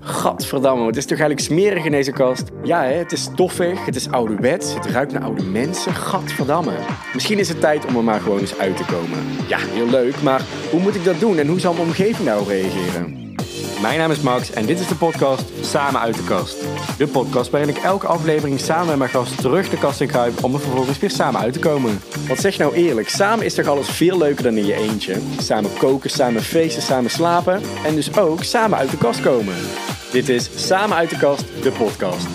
Gadverdamme, het is toch eigenlijk smerig in deze kast? Ja, hè, het is stoffig, het is ouderwets, het ruikt naar oude mensen. Gadverdamme. Misschien is het tijd om er maar gewoon eens uit te komen. Ja, heel leuk, maar hoe moet ik dat doen en hoe zal mijn omgeving daarop reageren? Mijn naam is Max en dit is de podcast Samen uit de kast. De podcast waarin ik elke aflevering samen met mijn gast terug de kast in kruip om er vervolgens weer samen uit te komen. Want zeg nou eerlijk, samen is toch alles veel leuker dan in je eentje? Samen koken, samen feesten, samen slapen en dus ook samen uit de kast komen. Dit is Samen uit de kast, de podcast.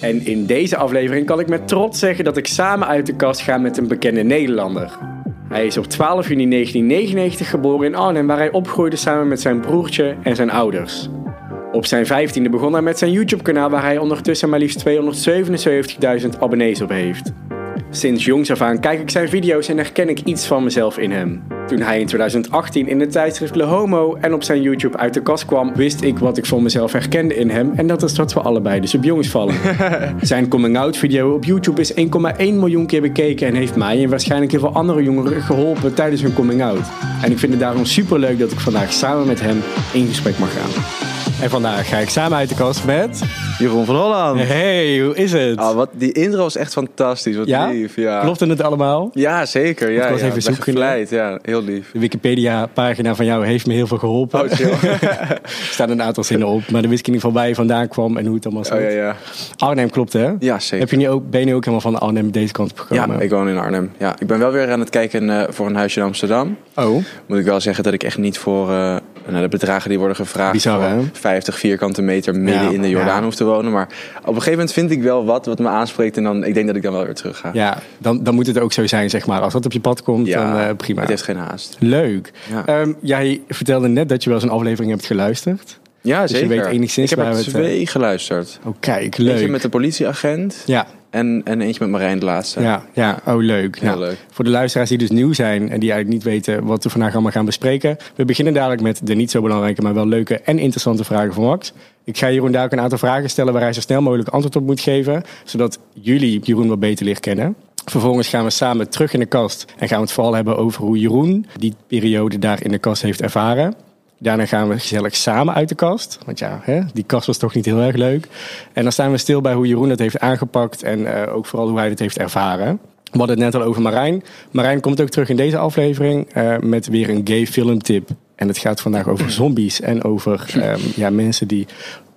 En in deze aflevering kan ik met trots zeggen dat ik samen uit de kast ga met een bekende Nederlander. Hij is op 12 juni 1999 geboren in Arnhem, waar hij opgroeide samen met zijn broertje en zijn ouders. Op zijn 15e begon hij met zijn YouTube-kanaal, waar hij ondertussen maar liefst 277.000 abonnees op heeft. Sinds jongs af aan kijk ik zijn video's en herken ik iets van mezelf in hem. Toen hij in 2018 in het tijdschrift Le Homo en op zijn YouTube uit de kast kwam, wist ik wat ik van mezelf herkende in hem. En dat is dat we allebei dus op jongens vallen. zijn coming-out video op YouTube is 1,1 miljoen keer bekeken en heeft mij en waarschijnlijk heel veel andere jongeren geholpen tijdens hun coming-out. En ik vind het daarom super leuk dat ik vandaag samen met hem in gesprek mag gaan. En vandaag ga ik samen uit de kast met... Jeroen van Holland. Hey, hoe is het? Ah, wat, die intro was echt fantastisch. Wat ja? lief. Ja. Klopte het allemaal? Ja, zeker. Ja, Ik was ja, even zoeken. Ja, heel lief. De Wikipedia-pagina van jou heeft me heel veel geholpen. Oh, er staan een aantal zinnen op, maar dan wist ik in ieder geval waar je vandaan kwam en hoe het allemaal zat. Oh ja, ja. Arnhem klopt, hè? Ja, zeker. Heb je nu ook, ben je nu ook helemaal van Arnhem deze kant op gekomen? Ja, ik woon in Arnhem. Ja, ik ben wel weer aan het kijken eh, voor een huisje in Amsterdam. Oh, Moet ik wel zeggen dat ik echt niet voor eh, nou, de bedragen die worden gevraagd... Bizar, voor hè? 50 vierkante meter midden Ja, in de Jordaan ja. hoef te wonen. Maar op een gegeven moment vind ik wel wat wat me aanspreekt. En dan, ik denk dat ik dan wel weer terug ga. ja, dan, dan moet het ook zo zijn, zeg maar. Als dat op je pad komt, dan eh, prima. Het heeft geen haast. Leuk. Ja. Ehm, jij vertelde net dat je wel eens een aflevering hebt geluisterd. Ja, Dus je zeker. weet enigszins ik heb er het, twee geluisterd. Oh, kijk, Eentje leuk. met de politieagent Ja, en, en eentje met Marijn de laatste. ja, ja. Oh, leuk. Heel Nou, leuk. Voor de luisteraars die dus nieuw zijn en die eigenlijk niet weten wat we vandaag allemaal gaan bespreken. We beginnen dadelijk met de niet zo belangrijke, maar wel leuke en interessante vragen van Max. Ik ga Jeroen daar ook een aantal vragen stellen waar hij zo snel mogelijk antwoord op moet geven. Zodat jullie Jeroen wat beter leren kennen. Vervolgens gaan we samen terug in de kast en gaan we het vooral hebben over hoe Jeroen die periode daar in de kast heeft ervaren. Daarna gaan we gezellig samen uit de kast. Want ja, hè, die kast was toch niet heel erg leuk. En dan staan we stil bij hoe Jeroen het heeft aangepakt. En eh, ook vooral hoe hij het heeft ervaren. We hadden het net al over Marijn. Marijn komt ook terug in deze aflevering eh, met weer een gay filmtip. En het gaat vandaag over zombies en over ehm, ja, mensen die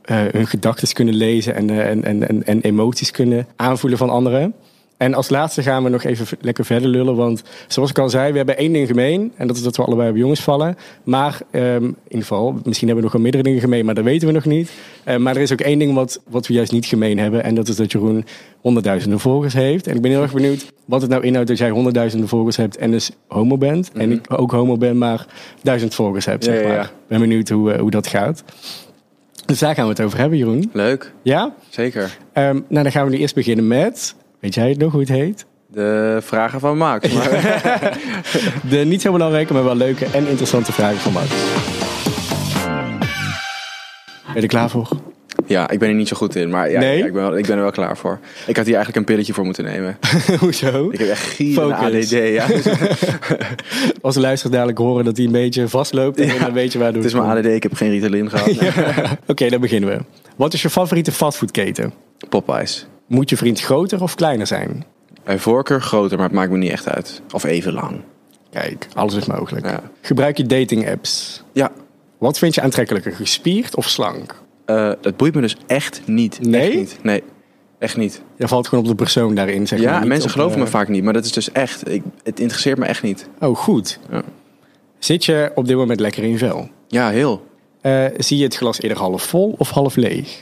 eh, hun gedachten kunnen lezen en, en, en, en, en emoties kunnen aanvoelen van anderen. En als laatste gaan we nog even lekker verder lullen. Want zoals ik al zei, we hebben één ding gemeen. En dat is dat we allebei op jongens vallen. Maar ehm, in ieder geval, misschien hebben we nog wel meerdere dingen gemeen, maar dat weten we nog niet. Eh, maar er is ook één ding wat, wat we juist niet gemeen hebben. En dat is dat Jeroen honderdduizenden volgers heeft. En ik ben heel erg benieuwd wat het nou inhoudt dat jij honderdduizenden volgers hebt en dus homo bent. En ik ook homo ben, maar duizend volgers heb, Ja, zeg maar. ja. ben benieuwd hoe, eh, hoe dat gaat. Dus daar gaan we het over hebben, Jeroen. Leuk, Ja? zeker. Ehm, nou, dan gaan we nu eerst beginnen met... Weet jij nog hoe het heet? De vragen van Max. Maar, De niet zo belangrijke, maar wel leuke en interessante vragen van Max. Ben je er klaar voor? ja, ik ben er niet zo goed in, maar ja, Nee? ja, ik, ben wel, ik ben er wel klaar voor. Ik had hier eigenlijk een pilletje voor moeten nemen. Hoezo? Ik heb echt gieren Focus. ADD. Ja. Als de luisteraar dadelijk horen dat hij een beetje vastloopt... en Ja. dan weet je waar Het is mijn ADD, ik heb geen Ritalin gehad. Oké, dan beginnen we. Wat is je favoriete fastfoodketen? Popeyes. Moet je vriend groter of kleiner zijn? Bij voorkeur groter, maar het maakt me niet echt uit. Of even lang. Kijk, alles is mogelijk. Ja. Gebruik je dating apps? Ja, Wat vind je aantrekkelijker, gespierd of slank? eh, dat boeit me dus echt niet. Nee? Echt niet. Nee, echt niet. Je valt gewoon op de persoon daarin, zeg. Ja, mensen geloven me vaak niet, maar dat is dus echt... Ik, het interesseert me echt niet. Oh, goed. Ja. Zit je op dit moment lekker in vel? Ja, heel. Eh, zie je het glas eerder half vol of half leeg?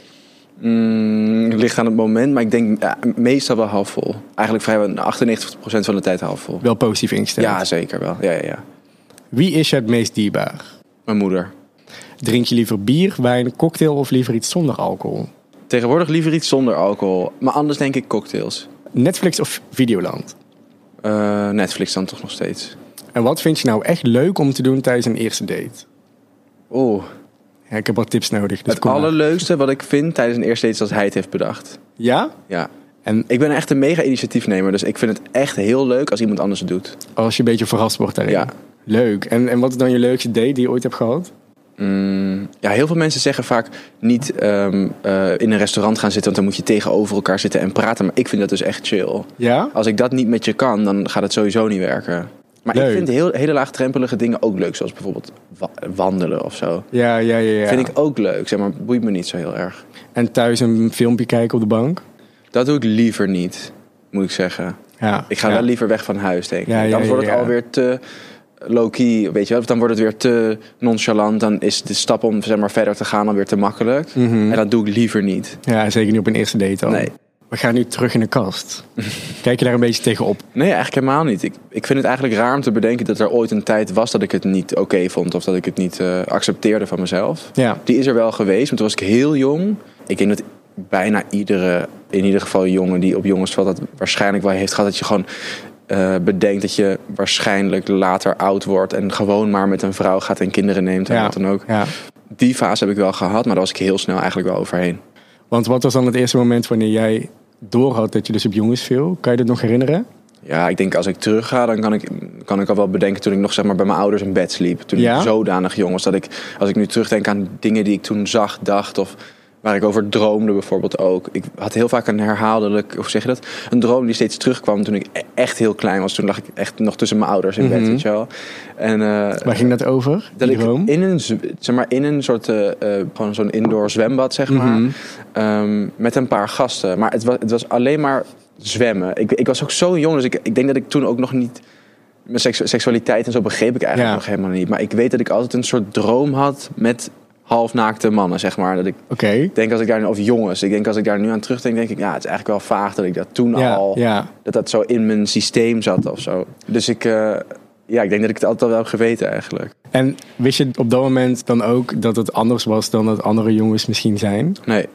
Mm, het ligt aan het moment, maar ik denk ja, meestal wel half vol. Eigenlijk vrijwel 98% van de tijd half vol. Wel positief ingesteld. Ja, zeker wel. Ja, ja, ja. Wie is je het meest dierbaar? Mijn moeder. Drink je liever bier, wijn, cocktail of liever iets zonder alcohol? Tegenwoordig liever iets zonder alcohol. Maar anders denk ik cocktails. Netflix of Videoland? Eh, Netflix dan toch nog steeds. En wat vind je nou echt leuk om te doen tijdens een eerste date? Oeh. Ja, ik heb wat tips nodig. Dus Het maar. allerleukste wat ik vind tijdens een eerste date is als hij het heeft bedacht. Ja? Ja. En Ik ben echt een mega initiatiefnemer, dus ik vind het echt heel leuk als iemand anders het doet. als je een beetje verrast wordt daarin. Ja, Leuk. En, en wat is dan je leukste date die je ooit hebt gehad? Mm, ja, heel veel mensen zeggen vaak niet ehm, eh, in een restaurant gaan zitten, want dan moet je tegenover elkaar zitten en praten. Maar ik vind dat dus echt chill. Ja? Als ik dat niet met je kan, dan gaat het sowieso niet werken. Maar Leuk. ik vind heel, hele laagdrempelige dingen ook leuk, zoals bijvoorbeeld wa- wandelen of zo. Ja, ja, ja. ja. Vind ik ook leuk, zeg maar, boeit me niet zo heel erg. En thuis een filmpje kijken op de bank? Dat doe ik liever niet, moet ik zeggen. Ja. Ik ga ja. wel liever weg van huis, denk ik. Ja, ja, dan wordt het alweer te low-key, weet je wel. Dan wordt het weer te nonchalant. Dan is de stap om zeg maar, verder te gaan alweer te makkelijk. Mhm. En dat doe ik liever niet. Ja, zeker niet op een eerste date al. Nee. We gaan nu terug in de kast. Kijk je daar een beetje tegenop? Nee, eigenlijk helemaal niet. Ik, ik vind het eigenlijk raar om te bedenken dat er ooit een tijd was dat ik het niet oké vond. Of dat ik het niet eh, accepteerde van mezelf. Ja. Die is er wel geweest, maar toen was ik heel jong. Ik denk dat bijna iedere, in ieder geval jongen die op jongens valt, dat waarschijnlijk wel heeft gehad dat je gewoon eh, bedenkt dat je waarschijnlijk later oud wordt en gewoon maar met een vrouw gaat en kinderen neemt en Ja. wat dan ook. ja. Die fase heb ik wel gehad, maar daar was ik heel snel eigenlijk wel overheen. Want wat was dan het eerste moment wanneer jij doorhad dat je dus op jongens viel? Kan je dat nog herinneren? Ja, ik denk als ik terug ga, dan kan ik, kan ik al wel bedenken toen ik nog zeg maar, bij mijn ouders in bed sliep. Toen Ja? ik zodanig jong was dat ik, als ik nu terugdenk aan dingen die ik toen zag, dacht of waar ik over droomde bijvoorbeeld ook. Ik had heel vaak een herhaaldelijk, of zeg je dat, een droom die steeds terugkwam toen ik e- echt heel klein was. Toen lag ik echt nog tussen mijn ouders in bed, Mhm. weet je wel. En, eh, Waar ging dat over? dat ik droom? in een, zeg maar, in een soort, eh, eh, gewoon zo'n indoor zwembad, zeg maar. Mhm. Ehm, met een paar gasten. Maar het was, het was alleen maar zwemmen. Ik, ik was ook zo jong, dus ik, ik denk dat ik toen ook nog niet... Mijn seksu- seksualiteit en zo begreep ik eigenlijk Ja. nog helemaal niet. Maar ik weet dat ik altijd een soort droom had met halfnaakte mannen, zeg maar. Dat ik denk als ik daar nu, of jongens, ik denk als ik daar nu aan terugdenk, denk ik, ja, het is eigenlijk wel vaag dat ik dat toen Ja, al, ja. dat dat zo in mijn systeem zat of zo. Dus ik, eh, ja, ik denk dat ik het altijd al wel heb geweten eigenlijk. En wist je op dat moment dan ook dat het anders was dan dat andere jongens misschien zijn? Nee.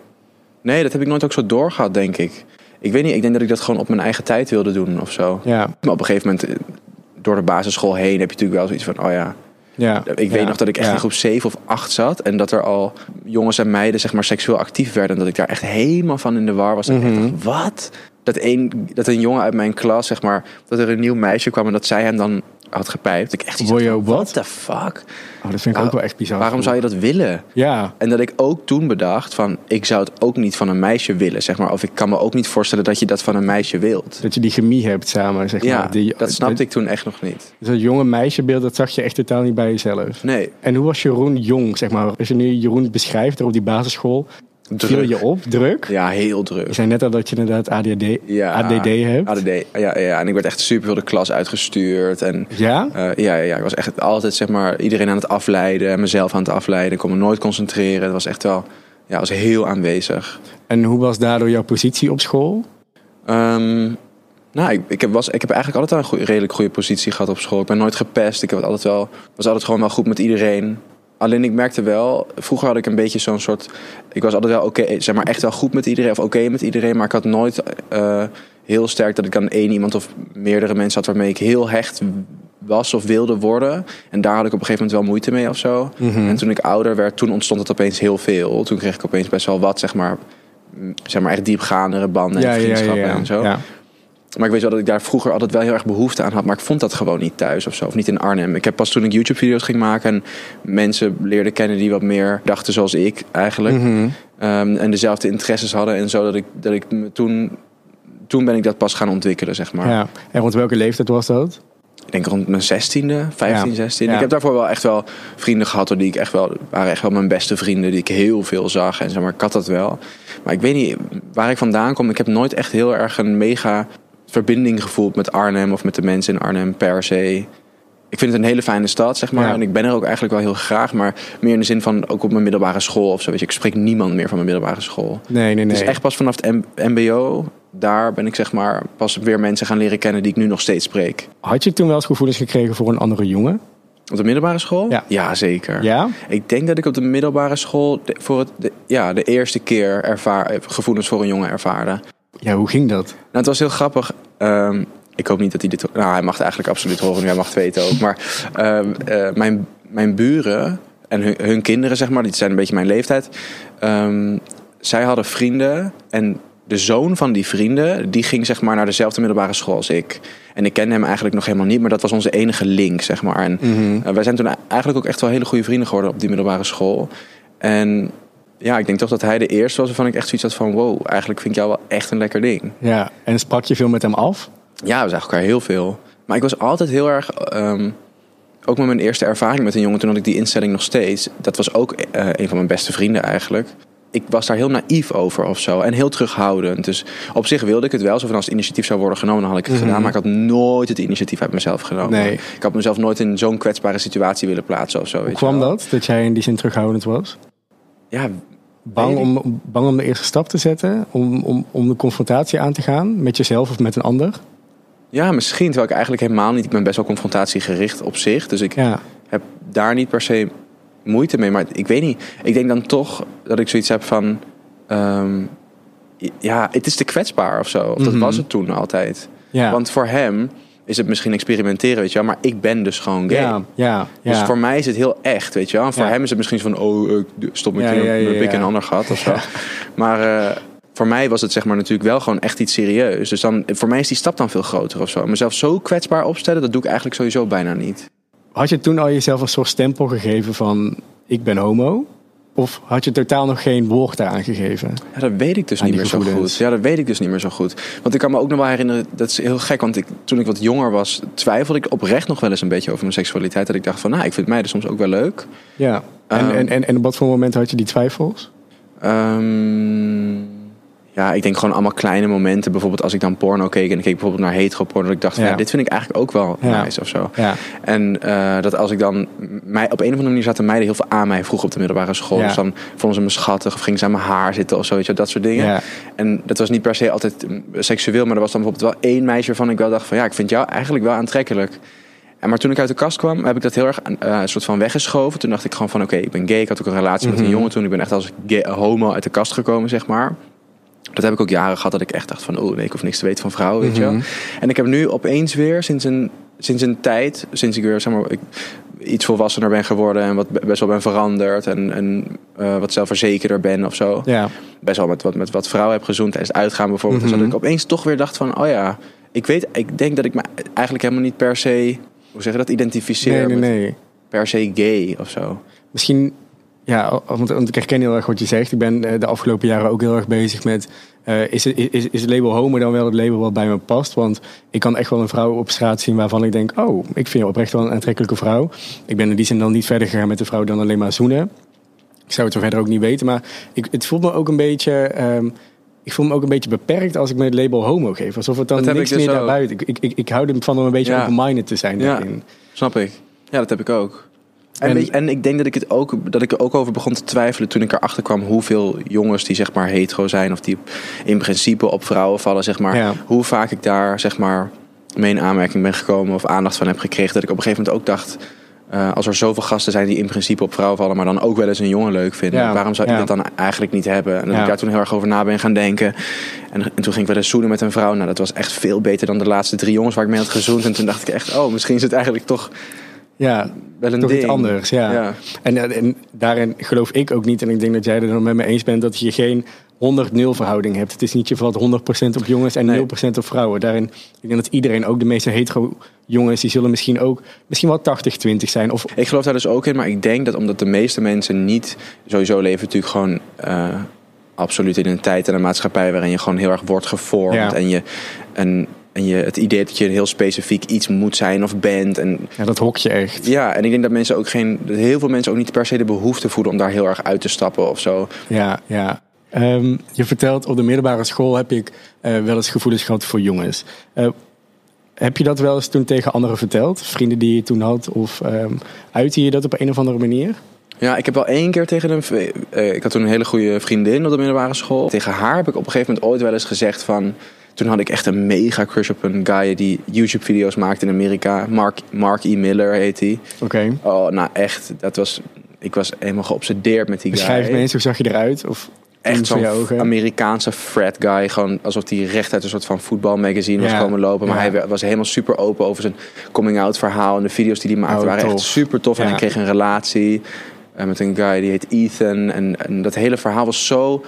Nee, dat heb ik nooit ook zo doorgehad, denk ik. Ik weet niet, ik denk dat ik dat gewoon op mijn eigen tijd wilde doen of zo. Ja, Maar op een gegeven moment, eh, door de basisschool heen, heb je natuurlijk wel zoiets van, oh ja. Ja. Ik weet nog dat ik echt in groep 7 of 8 zat. En dat er al jongens en meiden, zeg maar, seksueel actief werden. En dat ik daar echt helemaal van in de war was. En ik Mhm. dacht, wat? Dat een, dat een jongen uit mijn klas, zeg maar, dat er een nieuw meisje kwam en dat zij hem dan had gepijpt. Ik echt iets van, what the fuck? Oh, dat vind ik ook wel echt bizar. Waarom zou je dat willen? Ja, En dat ik ook toen bedacht van, ik zou het ook niet van een meisje willen, zeg maar. Of ik kan me ook niet voorstellen dat je dat van een meisje wilt. dat je die chemie hebt samen, zeg Ja, maar. Die, dat snapte ik toen echt nog niet. Dus dat jonge meisjebeeld, dat zag je echt totaal niet bij jezelf. Nee, En hoe was Jeroen jong, zeg maar? Als je nu Jeroen beschrijft, er op die basisschool, viel druk. je op, druk? Ja, heel Je druk. zei net al dat je inderdaad ADD, Ja, ADD hebt. ADD, ja, ja, en ik werd echt super veel de klas uitgestuurd. En Ja? eh, ja, ja, ja, ik was echt altijd zeg maar, iedereen aan het afleiden en mezelf aan het afleiden. Ik kon me nooit concentreren. Het was echt wel, ja, was heel aanwezig. En hoe was daardoor jouw positie op school? Ehm, nou, ik, ik, heb, was, ik heb eigenlijk altijd wel een goeie- redelijk goede positie gehad op school. Ik ben nooit gepest. Ik heb het altijd wel, was altijd gewoon wel goed met iedereen. Alleen ik merkte wel, vroeger had ik een beetje zo'n soort. Ik was altijd wel oké, zeg maar echt wel goed met iedereen of oké met iedereen. Maar ik had nooit eh, heel sterk dat ik aan één iemand of meerdere mensen had waarmee ik heel hecht was of wilde worden. En daar had ik op een gegeven moment wel moeite mee of zo. Mhm. En toen ik ouder werd, toen ontstond het opeens heel veel. Toen kreeg ik opeens best wel wat, zeg maar, zeg maar echt diepgaandere banden en vriendschappen en zo. Maar ik weet wel dat ik daar vroeger altijd wel heel erg behoefte aan had. Maar ik vond dat gewoon niet thuis of zo. Of niet in Arnhem. Ik heb pas toen ik YouTube-video's ging maken... en mensen leerde kennen die wat meer dachten zoals ik eigenlijk. Mhm. Ehm, en dezelfde interesses hadden en zo. Dat ik, dat ik me toen... Toen ben ik dat pas gaan ontwikkelen, zeg maar. ja. En rond welke leeftijd was dat? Ik denk rond mijn zestiende, 15, Ja. 16. Ja. Ik heb daarvoor wel echt wel vrienden gehad... die ik echt wel, waren echt wel mijn beste vrienden... die ik heel veel zag. En zeg maar, ik had dat wel. Maar ik weet niet waar ik vandaan kom. Ik heb nooit echt heel erg een mega verbinding gevoeld met Arnhem... of met de mensen in Arnhem per se. Ik vind het een hele fijne stad, zeg maar. Ja. En ik ben er ook eigenlijk wel heel graag. Maar meer in de zin van ook op mijn middelbare school of zo. Weet je, ik spreek niemand meer van mijn middelbare school. Nee, nee, nee. Dus echt pas vanaf het mbo... daar ben ik zeg maar pas weer mensen gaan leren kennen... die ik nu nog steeds spreek. Had je toen wel eens gevoelens gekregen voor een andere jongen? Op de middelbare school? Ja. zeker. Ja? Ik denk dat ik op de middelbare school voor het, de, ja, de eerste keer ervaar, gevoelens voor een jongen ervaarde. Ja, hoe ging dat? Nou, het was heel grappig. Ehm, ik hoop niet dat hij dit... Nou, hij mag het eigenlijk absoluut horen nu. Hij mag het weten ook. Maar ehm, eh, mijn, mijn buren en hun, hun kinderen, zeg maar... die zijn een beetje mijn leeftijd. ehm, zij hadden vrienden en de zoon van die vrienden, die ging zeg maar naar dezelfde middelbare school als ik. En ik kende hem eigenlijk nog helemaal niet, maar dat was onze enige link, zeg maar. En Mhm. eh, wij zijn toen eigenlijk ook echt wel hele goede vrienden geworden op die middelbare school. En ja, ik denk toch dat hij de eerste was waarvan ik echt zoiets had van... wow, eigenlijk vind ik jou wel echt een lekker ding. Ja, en sprak je veel met hem af? Ja, we zagen elkaar heel veel. Maar ik was altijd heel erg... ehm, ook met mijn eerste ervaring met een jongen, toen had ik die instelling nog steeds. Dat was ook eh, een van mijn beste vrienden eigenlijk. Ik was daar heel naïef over of zo. En heel terughoudend. Dus op zich wilde ik het wel. Zo van als het initiatief zou worden genomen, dan had ik het Mhm. gedaan. Maar ik had nooit het initiatief uit mezelf genomen. Nee. Ik had mezelf nooit in zo'n kwetsbare situatie willen plaatsen of zo. Hoe weet kwam wel. dat, dat jij in die zin terughoudend was? Ja, Bang om, bang om de eerste stap te zetten? Om, om, om de confrontatie aan te gaan met jezelf of met een ander? Ja, misschien. Terwijl ik eigenlijk helemaal niet... Ik ben best wel confrontatiegericht op zich. Dus ik Ja, heb daar niet per se moeite mee. Maar ik weet niet. Ik denk dan toch dat ik zoiets heb van... ehm, ja, het is te kwetsbaar of zo. Of dat Mhm. was het toen altijd. ja. Want voor hem is het misschien experimenteren, weet je wel. Maar ik ben dus gewoon gay. ja, ja, ja. Dus voor mij is het heel echt, weet je wel. En voor hem is het misschien zo van... Oh, ik stop met Ja, je ja. in een ander gat of zo. Maar... eh, voor mij was het zeg maar natuurlijk wel gewoon echt iets serieus. Dus dan, voor mij is die stap dan veel groter of zo. Mezelf zo kwetsbaar opstellen, dat doe ik eigenlijk sowieso bijna niet. Had je toen al jezelf een soort stempel gegeven van ik ben homo? Of had je totaal nog geen woord daaraan gegeven? Ja, dat weet ik dus niet meer zo goed. Ja, dat weet ik dus niet meer zo goed. Want ik kan me ook nog wel herinneren, dat is heel gek. Want ik, toen ik wat jonger was, twijfelde ik oprecht nog wel eens een beetje over mijn seksualiteit. Dat ik dacht van, nou, ik vind meiden soms ook wel leuk. Ja. En, Ehm. en, en, en op wat voor moment had je die twijfels? Ehm, ja, ik denk gewoon allemaal kleine momenten. Bijvoorbeeld als ik dan porno keek en ik keek bijvoorbeeld naar hetero-porno. Dat ik dacht Ja. dit vind ik eigenlijk ook wel Ja. nice of zo. Ja. En eh, dat als ik dan... Mij, op een of andere manier zaten meiden heel veel aan mij vroeger op de middelbare school. Dus dan vonden ze me schattig of gingen ze aan mijn haar zitten of zo. Dat soort dingen. En dat was niet per se altijd mm, seksueel, maar er was dan bijvoorbeeld wel één meisje waarvan ik wel dacht van ja, ik vind jou eigenlijk wel aantrekkelijk. En maar toen ik uit de kast kwam, heb ik dat heel erg eh, een soort van weggeschoven. Toen dacht ik gewoon van oké, ik ben gay. Ik had ook een relatie met Mhm. een jongen toen. Ik ben echt als gay, homo uit de kast gekomen, zeg maar. Dat heb ik ook jaren gehad dat ik echt dacht van oh nee, ik hoef niks te weten van vrouwen, weet je. Mhm. En ik heb nu opeens weer sinds een, sinds een tijd, sinds ik weer zeg maar, ik, iets volwassener ben geworden en wat best wel ben veranderd en, en eh, wat zelfverzekerder ben of zo Ja. best wel met wat, met wat vrouwen heb gezoend tijdens het uitgaan bijvoorbeeld. Dus Mhm. dat ik opeens toch weer dacht van, oh ja, ik weet, ik denk dat ik me eigenlijk helemaal niet per se, hoe zeg je dat, identificeer Nee, nee. per se gay of zo. Misschien, ja, want, want ik herken heel erg wat je zegt. Ik ben eh, de afgelopen jaren ook heel erg bezig met... eh, is, het, is, is het label homo dan wel het label wat bij me past? Want ik kan echt wel een vrouw op straat zien waarvan ik denk... oh, ik vind je oprecht wel een aantrekkelijke vrouw. Ik ben in die zin dan niet verder gegaan met de vrouw dan alleen maar zoenen. Ik zou het er verder ook niet weten. Maar ik, het voelt me ook een beetje... ehm, ik voel me ook een beetje beperkt als ik me het label homo geef. Alsof het dan niks ik dus meer daarbuiten... Ik, ik, ik, ik hou ervan om een beetje Ja. open-minded te zijn Ja. Snap ik. Ja, dat heb ik ook. En, En- ik denk dat ik, het ook, dat ik er ook over begon te twijfelen toen ik erachter kwam hoeveel jongens die zeg maar hetero zijn of die in principe op vrouwen vallen, zeg maar, Ja. hoe vaak ik daar zeg maar mee in aanmerking ben gekomen of aandacht van heb gekregen, dat ik op een gegeven moment ook dacht, eh, als er zoveel gasten zijn die in principe op vrouwen vallen, maar dan ook wel eens een jongen leuk vinden, Ja, waarom zou ja. ik dat dan eigenlijk niet hebben? En dat ik daar toen heel erg over na ben gaan denken. En, en toen ging ik wel eens zoenen met een vrouw. Nou, dat was echt veel beter dan de laatste drie jongens waar ik mee had gezoend. En toen dacht ik echt, oh, misschien is het eigenlijk toch Ja, wel een toch ding. iets anders, ja. Ja. En, eh, en daarin geloof ik ook niet, en ik denk dat jij er dan met me eens bent, dat je geen 100-0 verhouding hebt. Het is niet je valt 100% op jongens en Nee. 0% op vrouwen. Daarin, ik denk dat iedereen, ook de meeste hetero jongens, die zullen misschien ook misschien wel 80-20 zijn. Of Ik geloof daar dus ook in, maar ik denk dat omdat de meeste mensen niet... Sowieso leven natuurlijk gewoon eh, absoluut in een tijd en een maatschappij... waarin je gewoon heel erg wordt gevormd. Ja. En, je, en, en je het idee dat je heel specifiek iets moet zijn of bent. En, ja, dat hok je echt. ja, en ik denk dat mensen ook geen... Dat heel veel mensen ook niet per se de behoefte voelen... om daar heel erg uit te stappen of zo. Ja, ja. Ehm, je vertelt op de middelbare school heb ik eh, wel eens gevoelens gehad voor jongens. Eh, heb je dat wel eens toen tegen anderen verteld? Vrienden die je toen had? Of ehm uitte je dat op een of andere manier? Ja, ik heb wel één keer tegen een... eh, ik had toen een hele goede vriendin op de middelbare school. Tegen haar heb ik op een gegeven moment ooit wel eens gezegd van... Toen had ik echt een mega crush op een guy die YouTube-video's maakte in Amerika. Mark, Mark E. Miller heet hij. Oké. Oh, nou echt. Dat was, ik was helemaal geobsedeerd met die guy. Beschrijf me eens, hoe zag je eruit? Of Echt zo'n? Amerikaanse frat guy. Gewoon alsof hij recht uit een soort van voetbalmagazine was Ja, komen lopen. Maar ja. hij was helemaal super open over zijn coming-out verhaal. En de video's die hij maakte Oh, waren echt super tof. En hij kreeg een relatie eh, met een guy die heet Ethan. En, en dat hele verhaal was zo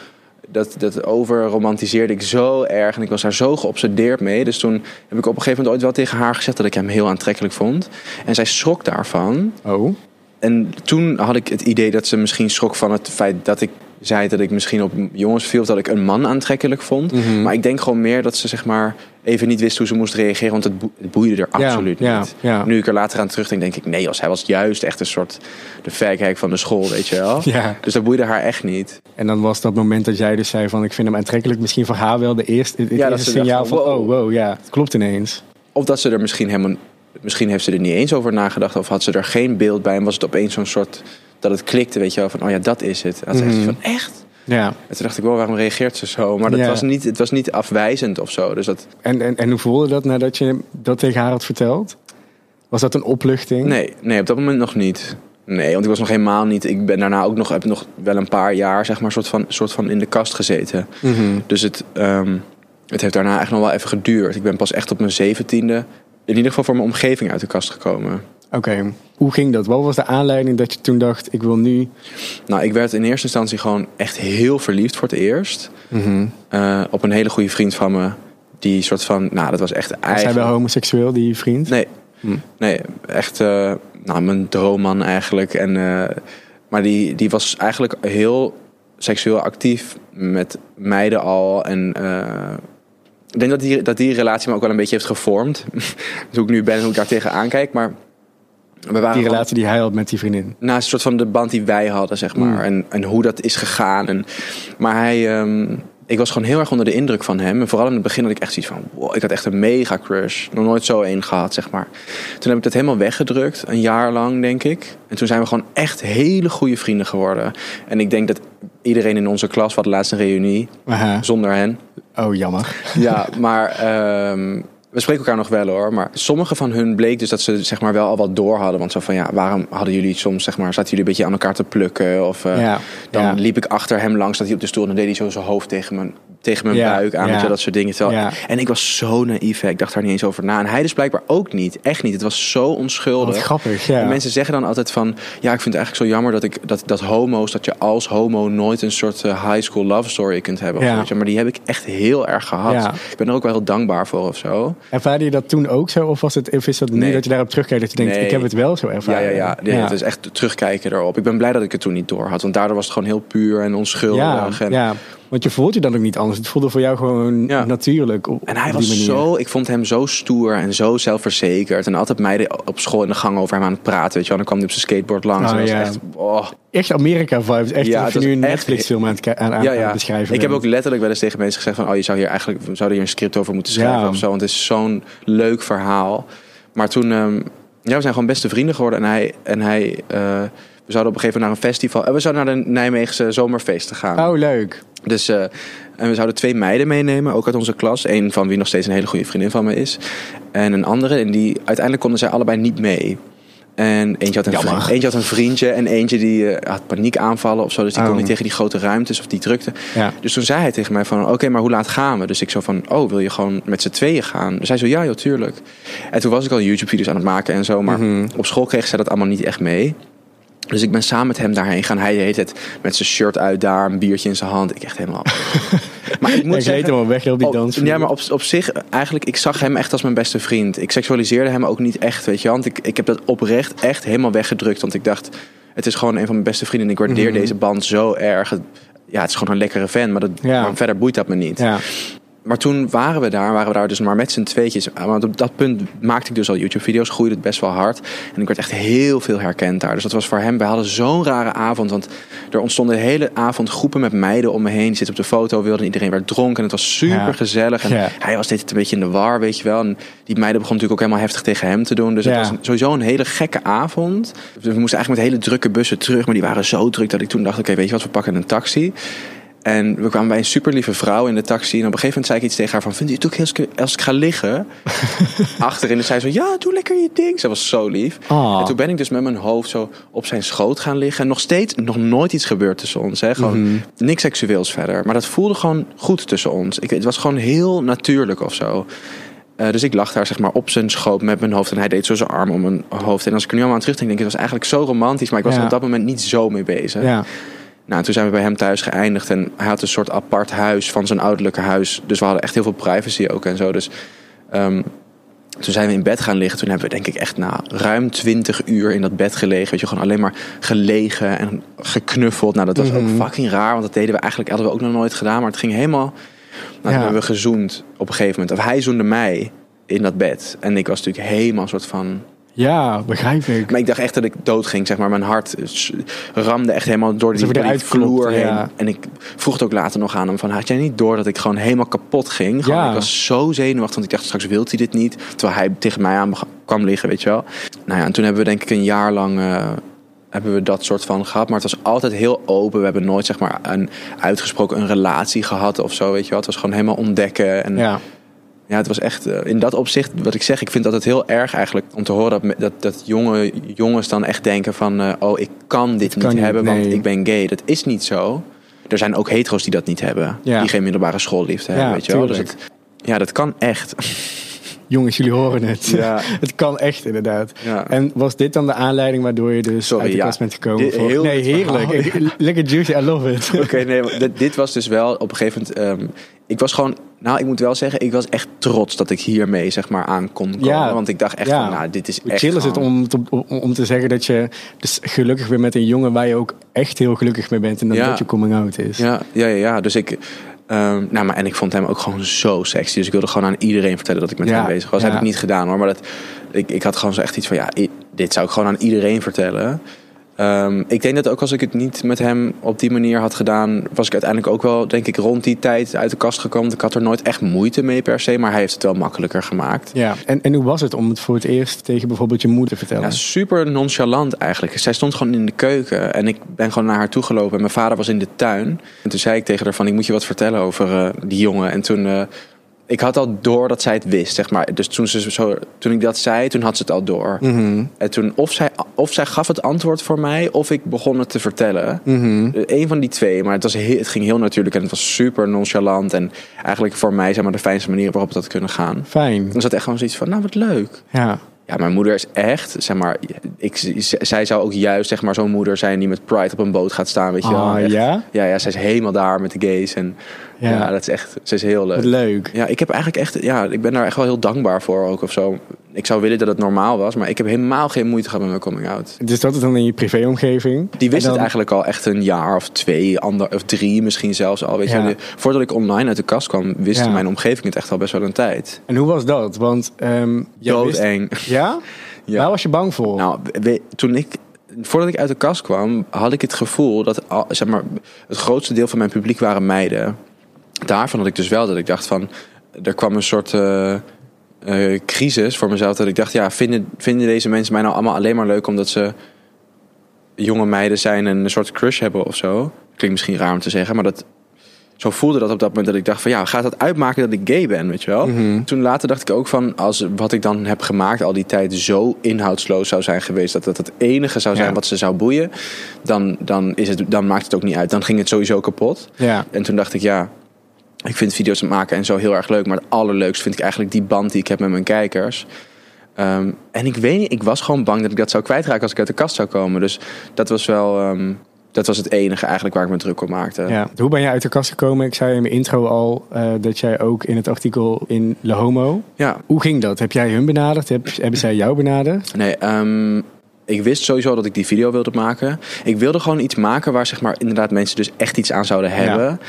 dat, dat overromantiseerde ik zo erg. En ik was daar zo geobsedeerd mee. Dus toen heb ik op een gegeven moment ooit wel tegen haar gezegd dat ik hem heel aantrekkelijk vond. En zij schrok daarvan. Oh. En toen had ik het idee dat ze misschien schrok van het feit dat ik zei dat ik misschien op jongens viel, of dat ik een man aantrekkelijk vond. Mhm. Maar ik denk gewoon meer dat ze zeg maar even niet wist hoe ze moest reageren, want het, boe- het boeide er absoluut ja, niet. ja. Nu ik er later aan terugdenk, denk ik nee, als hij was juist echt een soort de fagheik van de school, weet je wel. Ja. Dus dat boeide haar echt niet. En dan was dat moment dat jij dus zei van ik vind hem aantrekkelijk. Misschien voor haar wel de eerste, het eerste signaal van, van, wow. oh wow, ja, het klopt ineens. Of dat ze er misschien helemaal, misschien heeft ze er niet eens over nagedacht, of had ze er geen beeld bij en was het opeens zo'n soort dat het klikte, weet je wel, van oh ja, dat is het. En Mhm. zoiets van echt. Ja. En toen dacht ik, wel, waarom reageert ze zo? Maar dat Ja. was niet, het was niet afwijzend of zo. Dus dat, En, en, en hoe voelde dat nadat je dat tegen haar had verteld? Was dat een opluchting? nee, nee, op dat moment nog niet. Nee, want ik was nog helemaal niet. Ik ben daarna ook nog, heb nog wel een paar jaar, zeg maar, soort van, soort van in de kast gezeten. Mhm. Dus het, ehm, het heeft daarna echt nog wel even geduurd. Ik ben pas echt op mijn zeventiende, in ieder geval voor mijn omgeving uit de kast gekomen. Oké, hoe ging dat? Wat was de aanleiding dat je toen dacht, ik wil nu... Nou, ik werd in eerste instantie gewoon echt heel verliefd voor het eerst. Eh, op een hele goede vriend van me. Die soort van, nou, dat was echt Was hij eigenlijk... wel homoseksueel, die vriend? Nee, Hm. nee echt eh, nou, mijn droomman eigenlijk. En, eh, maar die, die was eigenlijk heel seksueel actief met meiden al. En ik denk dat die, dat die relatie me ook wel een beetje heeft gevormd. hoe ik nu ben en hoe ik daar tegenaan kijk. Maar we waren Die relatie die hij had met die vriendin. naast een soort van de band die wij hadden, zeg maar. Mm. En, en hoe dat is gegaan. En, maar hij, ehm, ik was gewoon heel erg onder de indruk van hem. En vooral in het begin had ik echt zoiets van, wow, ik had echt een mega crush. Nog nooit zo één gehad, zeg maar. Toen heb ik dat helemaal weggedrukt, een jaar lang, denk ik. En toen zijn we gewoon echt hele goede vrienden geworden. En ik denk dat iedereen in onze klas, wat laatst een reunie, Aha. zonder hen. Oh, jammer. Ja, maar ehm, we spreken elkaar nog wel hoor. Maar sommige van hun bleek dus dat ze zeg maar wel al wat door hadden. Want zo van ja, waarom hadden jullie soms zeg maar, zaten jullie een beetje aan elkaar te plukken? Of eh, ja. dan ja. liep ik achter hem langs, dat hij op de stoel en dan deed hij zo zijn hoofd tegen mijn, tegen mijn Ja, buik aan. ja. je, dat soort dingen. Terwijl- Ja. En ik was zo naïef, hè. ik dacht daar niet eens over na. En hij dus blijkbaar ook niet, echt niet. Het was zo onschuldig. Wat grappig, ja. En mensen zeggen dan altijd van... Ja, ik vind het eigenlijk zo jammer dat, ik, dat, dat homo's... dat je als homo nooit een soort eh, high school love story kunt hebben. of Ja. Maar die heb ik echt heel erg gehad. Ja. Ik ben er ook wel heel dankbaar voor of zo. Ervaarde je dat toen ook zo? Of, was het, of is dat nu Nee. dat je daarop terugkijkt dat je denkt, Nee. ik heb het wel zo Ja, ervaren? ja, ja. Nee, Het is echt terugkijken erop. Ik ben blij dat ik het toen niet door had. Want daardoor was het gewoon heel puur en ja, onschuldig. en, ja, want je voelt je dan ook niet anders. Het voelde voor jou gewoon Ja. natuurlijk op, En hij op die was manier. zo, ik vond hem zo stoer en zo zelfverzekerd. En altijd meiden op school in de gang over hem aan het praten. Weet je wel. Dan kwam hij op zijn skateboard langs. Oh, en dat was ja. echt, oh. Echt Amerika-vibes. Echt Ja, nu een echt- Netflix-film aan het, aan, ja, beschrijven Ik heb ook letterlijk wel eens tegen mensen gezegd van... oh, je zou hier eigenlijk zouden hier een script over moeten schrijven Ja. of zo. Want het is zo'n leuk verhaal. Maar toen... ehm, ja, we zijn gewoon beste vrienden geworden. En hij... En hij eh, we zouden op een gegeven moment naar een festival... en we zouden naar de Nijmeegse zomerfeesten gaan. Oh, leuk. Dus, eh, en we zouden twee meiden meenemen, ook uit onze klas. Eén van wie nog steeds een hele goede vriendin van me is. En een andere. En die, uiteindelijk konden zij allebei niet mee. En eentje had een, eentje had een vriendje en eentje die eh, had paniekaanvallen of zo. Dus die Oh. kon niet tegen die grote ruimtes of die drukte. Ja. Dus toen zei hij tegen mij van, oké, maar hoe laat gaan we? Dus ik zo van, oh, wil je gewoon met z'n tweeën gaan? Dus hij zo, ja, joh, tuurlijk. En toen was ik al YouTube-video's aan het maken en zo. Maar Mhm. op school kreeg zij dat allemaal niet echt mee. Dus ik ben samen met hem daarheen gaan. Hij deed het met zijn shirt uit daar, een biertje in zijn hand. Ik echt helemaal... maar ik Ik moet reed zeggen... helemaal weg op die op- dans. ja, maar op, op zich, eigenlijk, ik zag hem echt als mijn beste vriend. Ik seksualiseerde hem ook niet echt, weet je. Want ik, ik heb dat oprecht echt helemaal weggedrukt. Want ik dacht, het is gewoon een van mijn beste vrienden. En ik waardeer Mhm. deze band zo erg. Ja, het is gewoon een lekkere fan, maar, dat, Ja. maar verder boeit dat me niet. Ja. Maar toen waren we daar, waren we daar dus maar met z'n tweetjes. Maar op dat punt maakte ik dus al YouTube-video's, groeide het best wel hard. En ik werd echt heel veel herkend daar. Dus dat was voor hem, we hadden zo'n rare avond. Want er ontstonden de hele avond groepen met meiden om me heen. Die zitten op de foto, wilden iedereen werd dronken. En het was super gezellig. En Ja. hij was dit een beetje in de war, weet je wel. En die meiden begonnen natuurlijk ook helemaal heftig tegen hem te doen. Dus Ja. het was sowieso een hele gekke avond. We moesten eigenlijk met hele drukke bussen terug. Maar die waren zo druk dat ik toen dacht, oké, weet je wat, we pakken een taxi. En we kwamen bij een super lieve vrouw in de taxi. En op een gegeven moment zei ik iets tegen haar van... Vindt u het ook heel als ik- ga liggen? Achterin. En zei ze, ja, doe lekker je ding. Ze was zo lief. Ah. En toen ben ik dus met mijn hoofd zo op zijn schoot gaan liggen. En nog steeds, nog nooit iets gebeurd tussen ons. Hè? Gewoon Mhm. niks seksueels verder. Maar dat voelde gewoon goed tussen ons. Ik, het was gewoon heel natuurlijk of zo. Eh, dus ik lag daar zeg maar op zijn schoot met mijn hoofd. En hij deed zo zijn arm om mijn hoofd. En als ik er nu allemaal aan terugdenk, denk ik... Het was eigenlijk zo romantisch. Maar ik was Ja. er op dat moment niet zo mee bezig. Ja. Nou, toen zijn we bij hem thuis geëindigd. En hij had een soort apart huis van zijn ouderlijke huis. Dus we hadden echt heel veel privacy ook en zo. Dus ehm, toen zijn we in bed gaan liggen. Toen hebben we denk ik echt na ruim 20 uur in dat bed gelegen. Weet je, gewoon alleen maar gelegen en geknuffeld. Nou, dat was ook Mhm. fucking raar. Want dat deden we eigenlijk, hadden we ook nog nooit gedaan. Maar het ging helemaal... Nou, toen hebben we gezoend op een gegeven moment. Of hij zoende mij in dat bed. En ik was natuurlijk helemaal een soort van... Ja, begrijp ik. Maar ik dacht echt dat ik dood ging, zeg maar. Mijn hart ramde echt helemaal door die, door vloer heen. ja. En ik vroeg het ook later nog aan hem van... had jij niet door dat ik gewoon helemaal kapot ging? Gewoon, Ja. Ik was zo zenuwachtig, want ik dacht straks wil hij dit niet. Terwijl hij tegen mij aan kwam liggen, weet je wel. Nou ja, en toen hebben we denk ik een jaar lang... eh, hebben we dat soort van gehad. Maar het was altijd heel open. We hebben nooit zeg maar een uitgesproken een relatie gehad of zo, weet je wel. Het was gewoon helemaal ontdekken. En Ja. Ja, het was echt eh, in dat opzicht, wat ik zeg, ik vind dat het heel erg eigenlijk om te horen dat, dat, dat jonge jongens dan echt denken van, eh, oh, ik kan dit kan niet niet, hebben, want ik ben gay. Dat is niet zo. Er zijn ook hetero's die dat niet hebben, Ja. die geen middelbare schoolliefde Ja, hebben, weet je wel. Dus het, ja, dat kan echt. Jongens, jullie horen het. Ja. het kan echt, inderdaad. Ja. En was dit dan de aanleiding waardoor je dus Sorry, uit de ja. kast bent gekomen? Dit- voor- heel nee, heerlijk. verhaal, Lekker juicy, I love it. Oké, nee, dit was dus wel op een gegeven moment. ehm, ik was gewoon, nou, ik moet wel zeggen, ik was echt trots dat ik hiermee zeg maar aan kon komen. Ja. Want ik dacht echt Ja. van, nou, dit is Hoe echt. chill is het om, te- om, om te zeggen dat je dus gelukkig bent met een jongen waar je ook echt heel gelukkig mee bent en dat Ja. dat je coming out is. Ja, ja, ja. Dus ik. ehm, nou, maar en ik vond hem ook gewoon zo sexy. Dus ik wilde gewoon aan iedereen vertellen dat ik met hem bezig was. ja. Heb ik niet gedaan hoor. Maar dat, ik, ik had gewoon zo echt iets van: ja, dit zou ik gewoon aan iedereen vertellen. Ehm, ik denk dat ook als ik het niet met hem op die manier had gedaan, was ik uiteindelijk ook wel, denk ik, rond die tijd uit de kast gekomen. Ik had er nooit echt moeite mee per se, maar hij heeft het wel makkelijker gemaakt. Ja. En, en hoe was het om het voor het eerst tegen bijvoorbeeld je moeder te vertellen? Ja, super nonchalant eigenlijk. Zij stond gewoon in de keuken en ik ben gewoon naar haar toe gelopen. En mijn vader was in de tuin. En toen zei ik tegen haar van, ik moet je wat vertellen over eh, die jongen. En toen, eh, ik had al door dat zij het wist, zeg maar. Dus toen, ze zo, toen ik dat zei, toen had ze het al door. Mhm. En toen, of zij, of zij gaf het antwoord voor mij, of ik begon het te vertellen. Mhm. Eén van die twee, maar het, was heel, het ging heel natuurlijk en het was super nonchalant. En eigenlijk voor mij, zeg maar, de fijnste manier waarop het had kunnen gaan. Fijn. Dan zat echt gewoon zoiets van, nou wat leuk. Ja. Ja, mijn moeder is echt, zeg maar, ik, zij zou ook juist, zeg maar, zo'n moeder zijn die met Pride op een boot gaat staan, weet je wel. Ah, ja? Ja, ja, zij is helemaal daar met de gays en ja, Ja. dat is echt, ze is heel Wat leuk. Ja, ik heb eigenlijk echt, ja, ik ben daar echt wel heel dankbaar voor ook of zo. Ik zou willen dat het normaal was, maar ik heb helemaal geen moeite gehad met mijn coming out. Dus dat is dan in je privéomgeving. Die wist dan- het eigenlijk al echt een jaar of twee, ander, of drie misschien zelfs al. Weet Ja. je, voordat ik online uit de kast kwam, wist Ja. mijn omgeving het echt al best wel een tijd. En hoe was dat? Want wist- Doodeng. Ja? Ja. Waar was je bang voor? Nou, toen ik, voordat ik uit de kast kwam, had ik het gevoel dat zeg maar, het grootste deel van mijn publiek waren meiden. Daarvan had ik dus wel dat ik dacht van, er kwam een soort eh, eh, crisis voor mezelf. Dat ik dacht, ja, vinden, vinden deze mensen mij nou allemaal alleen maar leuk omdat ze jonge meiden zijn en een soort crush hebben of zo? Klinkt misschien raar om te zeggen, maar dat, zo voelde dat op dat moment dat ik dacht van, ja, gaat dat uitmaken dat ik gay ben, weet je wel? Mhm. Toen later dacht ik ook van, als wat ik dan heb gemaakt al die tijd zo inhoudsloos zou zijn geweest, dat dat het enige zou zijn Ja. wat ze zou boeien, dan, dan, is het, dan maakt het ook niet uit. Dan ging het sowieso kapot. Ja. En toen dacht ik, ja, ik vind video's maken en zo heel erg leuk, maar het allerleukste vind ik eigenlijk die band die ik heb met mijn kijkers. Ehm, en ik weet niet, ik was gewoon bang dat ik dat zou kwijtraken als ik uit de kast zou komen. Dus dat was wel, ehm, dat was het enige eigenlijk waar ik me druk op maakte. Ja. Hoe ben je uit de kast gekomen? Ik zei in mijn intro al eh, dat jij ook in het artikel in Le Homo. ja. Hoe ging dat? Heb jij hun benaderd? Heb, hebben zij jou benaderd? Nee, ehm, ik wist sowieso dat ik die video wilde maken. Ik wilde gewoon iets maken waar zeg maar inderdaad mensen dus echt iets aan zouden hebben.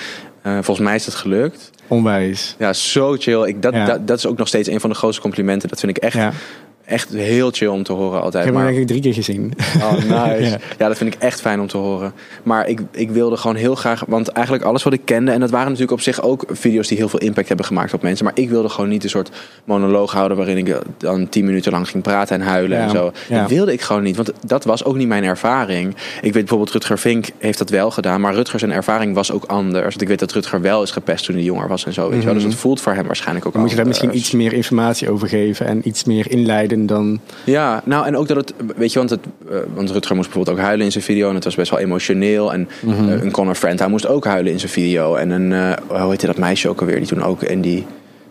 Eh, volgens mij is dat gelukt. Onwijs. Ja, zo chill. Ik, dat, Ja. dat, dat is ook nog steeds een van de grootste complimenten. Dat vind ik echt, Ja. Echt heel chill om te horen Ik altijd. heb hem denk ik drie keer gezien. oh, nice. Ja. ja. dat vind ik echt fijn om te horen. Maar ik, ik wilde gewoon heel graag... Want eigenlijk alles wat ik kende... En dat waren natuurlijk op zich ook video's die heel veel impact hebben gemaakt op mensen. Maar ik wilde gewoon niet een soort monoloog houden... waarin ik dan tien minuten lang ging praten en huilen Ja. en zo. Ja. Dat wilde ik gewoon niet. Want dat was ook niet mijn ervaring. Ik weet bijvoorbeeld Rutger Vink heeft dat wel gedaan. Maar Rutger zijn ervaring was ook anders. Want ik weet dat Rutger wel is gepest toen hij jonger was en zo. Weet? Dus het voelt voor hem waarschijnlijk ook Dan moet je daar misschien iets meer informatie over geven en iets meer inleiden dan. Ja, nou en ook dat het, weet je, want, het, eh, want Rutger moest bijvoorbeeld ook huilen in zijn video en het was best wel emotioneel. En Mhm. eh, een Conor Friend, hij moest ook huilen in zijn video. En een, eh, hoe heette dat meisje ook alweer, die toen ook in die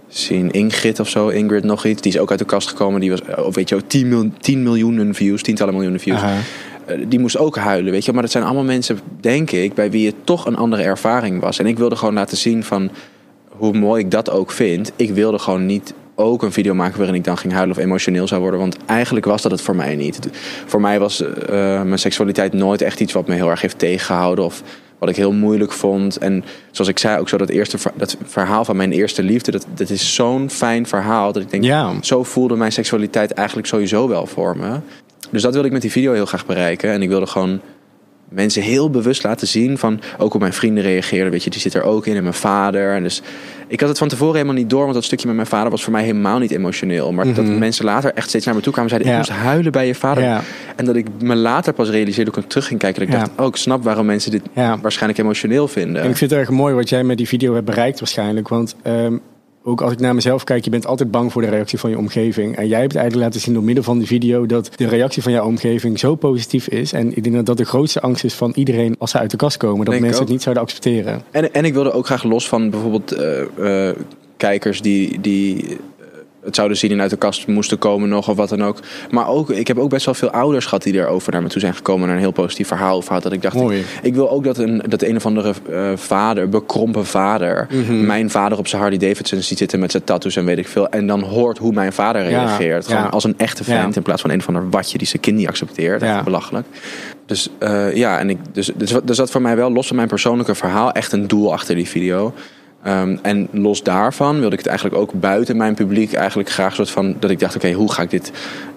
zien Ingrid of zo, Ingrid nog iets, die is ook uit de kast gekomen. Die was, of weet je ook, 10, mil, 10 miljoenen views, tientallen miljoenen views. Die moest ook huilen, weet je. Maar dat zijn allemaal mensen, denk ik, bij wie het toch een andere ervaring was. En ik wilde gewoon laten zien van hoe mooi ik dat ook vind. Ik wilde gewoon niet ook een video maken waarin ik dan ging huilen of emotioneel zou worden. Want eigenlijk was dat het voor mij niet. Voor mij was uh, mijn seksualiteit nooit echt iets wat me heel erg heeft tegengehouden. Of wat ik heel moeilijk vond. En zoals ik zei, ook zo dat eerste dat verhaal van mijn eerste liefde. Dat, dat is zo'n fijn verhaal. Dat ik denk, Ja. zo voelde mijn seksualiteit eigenlijk sowieso wel voor me. Dus dat wilde ik met die video heel graag bereiken. En ik wilde gewoon mensen heel bewust laten zien van ook hoe mijn vrienden reageerden. Weet je, die zit er ook in en mijn vader. En dus ik had het van tevoren helemaal niet door, want dat stukje met mijn vader was voor mij helemaal niet emotioneel. Maar dat mensen later echt steeds naar me toe kwamen en zeiden: Mhm. Ja. Ik moest huilen bij je vader. Ja. En dat ik me later pas realiseerde, toen ik terug ging kijken, dat ik Ja. dacht: Oh, ik snap waarom mensen dit Ja. waarschijnlijk emotioneel vinden. En ik vind het erg mooi wat jij met die video hebt bereikt waarschijnlijk. Want ehm, ook als ik naar mezelf kijk, je bent altijd bang voor de reactie van je omgeving. En jij hebt eigenlijk laten zien door middel van die video dat de reactie van jouw omgeving zo positief is. En ik denk dat dat de grootste angst is van iedereen als ze uit de kast komen. Dat Denk mensen het niet zouden accepteren. En, en ik wilde ook graag los van bijvoorbeeld eh, eh, kijkers die, die het zouden zien en uit de kast moesten komen nog of wat dan ook. Maar ook, ik heb ook best wel veel ouders gehad die erover naar me toe zijn gekomen naar een heel positief verhaal of had dat ik dacht, ik, ik wil ook dat een, dat een of andere eh, vader, bekrompen vader, Mhm. mijn vader op zijn Harley Davidson ziet zitten met zijn tattoos en weet ik veel. En dan hoort hoe mijn vader reageert. Ja. als een echte vent Ja. in plaats van een of ander watje die zijn kind niet accepteert. Echt Ja. belachelijk. Dus eh, ja, en ik, dus, dus, dus dat voor mij wel los van mijn persoonlijke verhaal echt een doel achter die video. Ehm, en los daarvan wilde ik het eigenlijk ook buiten mijn publiek eigenlijk graag soort van dat ik dacht, oké, hoe ga ik dit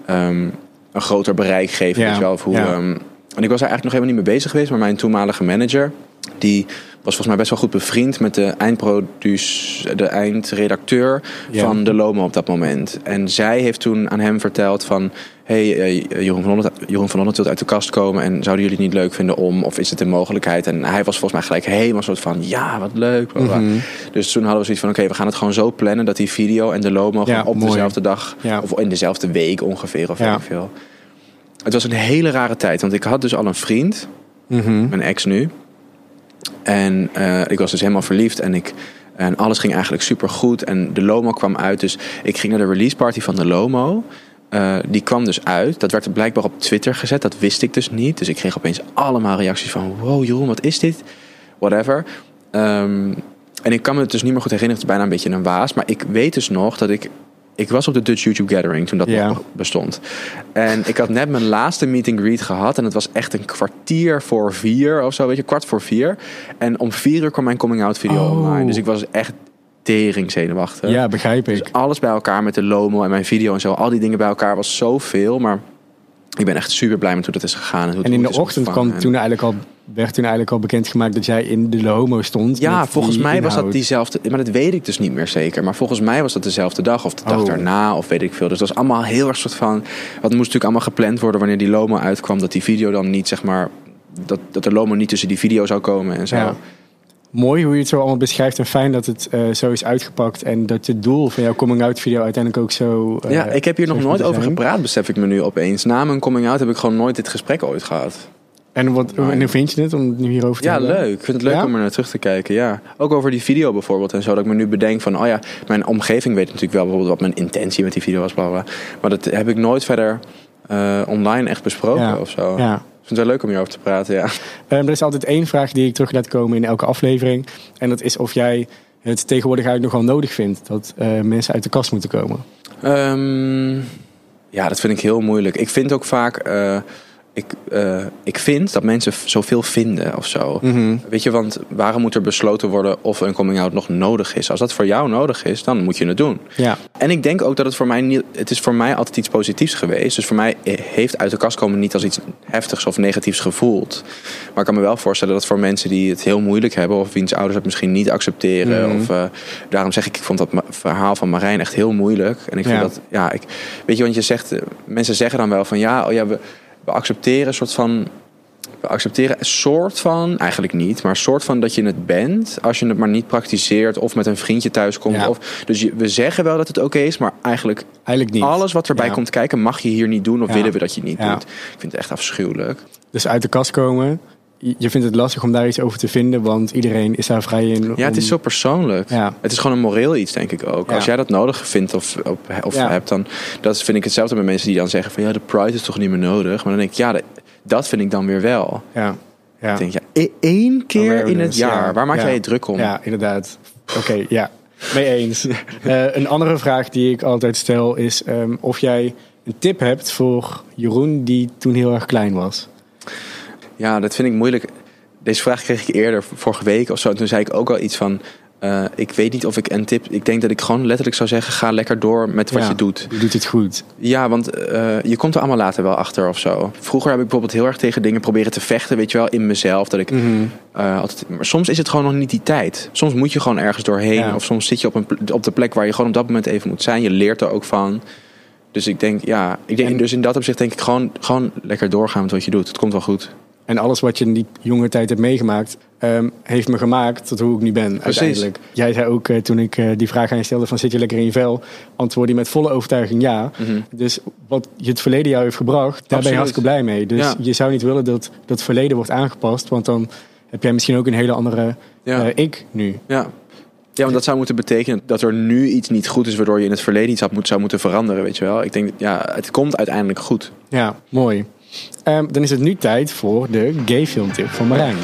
ehm, een groter bereik geven? Ja, hoe, ja. ehm, en ik was er eigenlijk nog helemaal niet mee bezig geweest, maar mijn toenmalige manager, die was volgens mij best wel goed bevriend met de eindproduce, de eindredacteur Ja. van de Lomo op dat moment. En zij heeft toen aan hem verteld van, hey, eh, Jeroen van Holland, Jeroen van Holland wil uit de kast komen en zouden jullie het niet leuk vinden om, of is het een mogelijkheid? En hij was volgens mij gelijk helemaal soort van, ja, wat leuk. bla, bla. Mhm. Dus toen hadden we zoiets van, oké, we gaan het gewoon zo plannen dat die video en de Lomo Ja, op mooi. dezelfde dag, Ja. of in dezelfde week ongeveer, of Ja. veel. Het was een hele rare tijd, want ik had dus al een vriend, Mhm. mijn ex nu. En eh, ik was dus helemaal verliefd en, ik, en alles ging eigenlijk super goed. En de Lomo kwam uit, dus ik ging naar de release party van de Lomo. Eh, die kwam dus uit. Dat werd blijkbaar op Twitter gezet. Dat wist ik dus niet. Dus ik kreeg opeens allemaal reacties van... Wow, Jeroen, wat is dit? Whatever. Ehm, en ik kan me het dus niet meer goed herinneren. Het is bijna een beetje een waas. Maar ik weet dus nog dat ik... Ik was op de Dutch YouTube Gathering toen dat nog bestond. En ik had net mijn laatste meet and greet gehad. En het was echt een kwartier voor vier of zo. Weet je, kwart voor vier. En om vier uur kwam mijn coming out video Oh. online. Dus ik was echt tering zenuwachtig. Ja, begrijp ik. Dus alles bij elkaar met de Lomo en mijn video en zo. Al die dingen bij elkaar was zoveel. Maar ik ben echt super blij met hoe dat is gegaan. hoe het- En in hoe de ochtend kwam toen eigenlijk al, werd toen eigenlijk al bekendgemaakt dat jij in de homo stond. Ja, volgens mij was dat diezelfde... Maar dat weet ik dus niet meer zeker. Maar volgens mij was dat dezelfde dag of de dag Oh. daarna of weet ik veel. Dus dat was allemaal heel erg soort van... Wat moest natuurlijk allemaal gepland worden wanneer die Lomo uitkwam. Dat die video dan niet, zeg maar... Dat, dat de Lomo niet tussen die video zou komen en zo. Ja. Mooi hoe je het zo allemaal beschrijft en fijn dat het eh, zo is uitgepakt. En dat het doel van jouw coming-out video uiteindelijk ook zo... eh, Ja, ik heb hier nog nooit over zijn. gepraat, besef ik me nu opeens. Na mijn coming out heb ik gewoon nooit dit gesprek ooit gehad. En, wat, en hoe vind je het om het nu hierover te Ja, hebben? leuk. Ik vind het leuk Ja? om er naar terug te kijken. Ja. Ook over die video bijvoorbeeld en zo. Dat ik me nu bedenk van, oh ja, mijn omgeving weet natuurlijk wel bijvoorbeeld wat mijn intentie met die video was. Bla bla. Maar dat heb ik nooit verder eh, online echt besproken Ja. of zo. Ja. Ik vind het wel leuk om hierover te praten, ja. Ehm, er is altijd één vraag die ik terug laat komen in elke aflevering. En dat is of jij het tegenwoordig eigenlijk nog wel nodig vindt dat eh, mensen uit de kast moeten komen. Ehm, ja, dat vind ik heel moeilijk. Ik vind ook vaak... eh, ik, eh, ik vind dat mensen zoveel vinden of zo. Mhm. Weet je, want waarom moet er besloten worden of een coming-out nog nodig is? Als dat voor jou nodig is, dan moet je het doen. Ja, En ik denk ook dat het voor mij niet. Het is voor mij altijd iets positiefs geweest. Dus voor mij heeft uit de kast komen niet als iets heftigs of negatiefs gevoeld. Maar ik kan me wel voorstellen dat voor mensen die het heel moeilijk hebben. of wiens ouders het misschien niet accepteren. Mhm. Of, eh, daarom zeg ik, ik vond dat verhaal van Marijn echt heel moeilijk. En ik vind Ja. dat. Ja, ik, weet je, want je zegt. eh, Mensen zeggen dan wel van ja, oh ja we, we accepteren een soort van. We accepteren een soort van, eigenlijk niet, maar een soort van dat je het bent als je het maar niet praktiseert of met een vriendje thuis komt. Ja. Of, dus je, we zeggen wel dat het oké is, maar eigenlijk eigenlijk niet. alles wat erbij Ja. komt kijken mag je hier niet doen of willen we dat je niet doet. Ik vind het echt afschuwelijk. Dus uit de kast komen. Je je vindt het lastig om daar iets over te vinden, want iedereen is daar vrij in. Ja, het is zo persoonlijk. Ja. Het is gewoon een moreel iets, denk ik ook. Ja. Als jij dat nodig vindt of, of, of Ja. hebt, dan dat vind ik hetzelfde met mensen die dan zeggen van ja, de pride is toch niet meer nodig. Maar dan denk ik, ja, Dat vind ik dan weer wel. Ja. ja. Ik denk, ja, e- één keer in het jaar. ja. Waar maak Ja. jij je druk om? Ja, inderdaad. Oké, ja. Mee eens. Eh, een andere vraag die ik altijd stel is ehm, of jij een tip hebt voor Jeroen die toen heel erg klein was. Ja, dat vind ik moeilijk. Deze vraag kreeg ik eerder, vorige week of zo. Toen zei ik ook al iets van... eh, ik weet niet of ik een tip... Ik denk dat ik gewoon letterlijk zou zeggen... ga lekker door met wat Ja, je doet. Je doet het goed. Ja, want eh, je komt er allemaal later wel achter of zo. Vroeger heb ik bijvoorbeeld heel erg tegen dingen proberen te vechten, weet je wel, in mezelf. Dat ik Mhm. eh, altijd, maar soms is het gewoon nog niet die tijd. Soms moet je gewoon ergens doorheen. Ja. Of soms zit je op, een, op de plek waar je gewoon op dat moment even moet zijn. Je leert er ook van. Dus ik denk, ja, ik denk, En- dus in dat opzicht denk ik gewoon, gewoon lekker doorgaan met wat je doet. Het komt wel goed. En alles wat je in die jonge tijd hebt meegemaakt, ehm, heeft me gemaakt tot hoe ik nu ben Precies. uiteindelijk. Jij zei ook eh, toen ik eh, die vraag aan je stelde van zit je lekker in je vel, antwoordde je met volle overtuiging ja. Mhm. Dus wat je het verleden jou heeft gebracht, daar ben je hartstikke blij mee. Dus Ja. je zou niet willen dat dat verleden wordt aangepast, want dan heb jij misschien ook een hele andere Ja. eh, ik nu. Ja. Ja, want dat zou moeten betekenen dat er nu iets niet goed is, waardoor je in het verleden iets had moet, zou moeten veranderen, weet je wel. Ik denk, ja, het komt uiteindelijk goed. Ja, mooi. Ehm, dan is het nu tijd voor de gay filmtip van Marijn.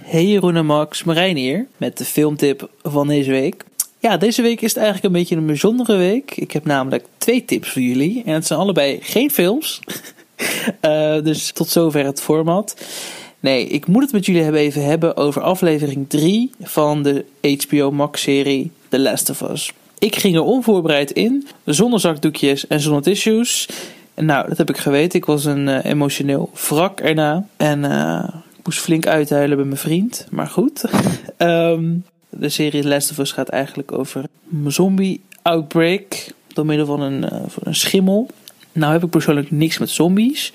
Hey Jeroen en Max, Marijn hier met de filmtip van deze week. Ja, deze week is het eigenlijk een beetje een bijzondere week. Ik heb namelijk twee tips voor jullie en het zijn allebei geen films. Eh, dus tot zover het format. Nee, ik moet het met jullie even hebben over aflevering 3 van de HBO Max-serie The Last of Us. Ik ging er onvoorbereid in, zonder zakdoekjes en zonder tissues. Nou, dat heb ik geweten. Ik was een eh, emotioneel wrak erna. En eh, ik moest flink uithuilen bij mijn vriend. Maar goed. Ehm, de serie Last of Us gaat eigenlijk over een zombie outbreak. Door middel van een, eh, van een schimmel. Nou heb ik persoonlijk niks met zombies.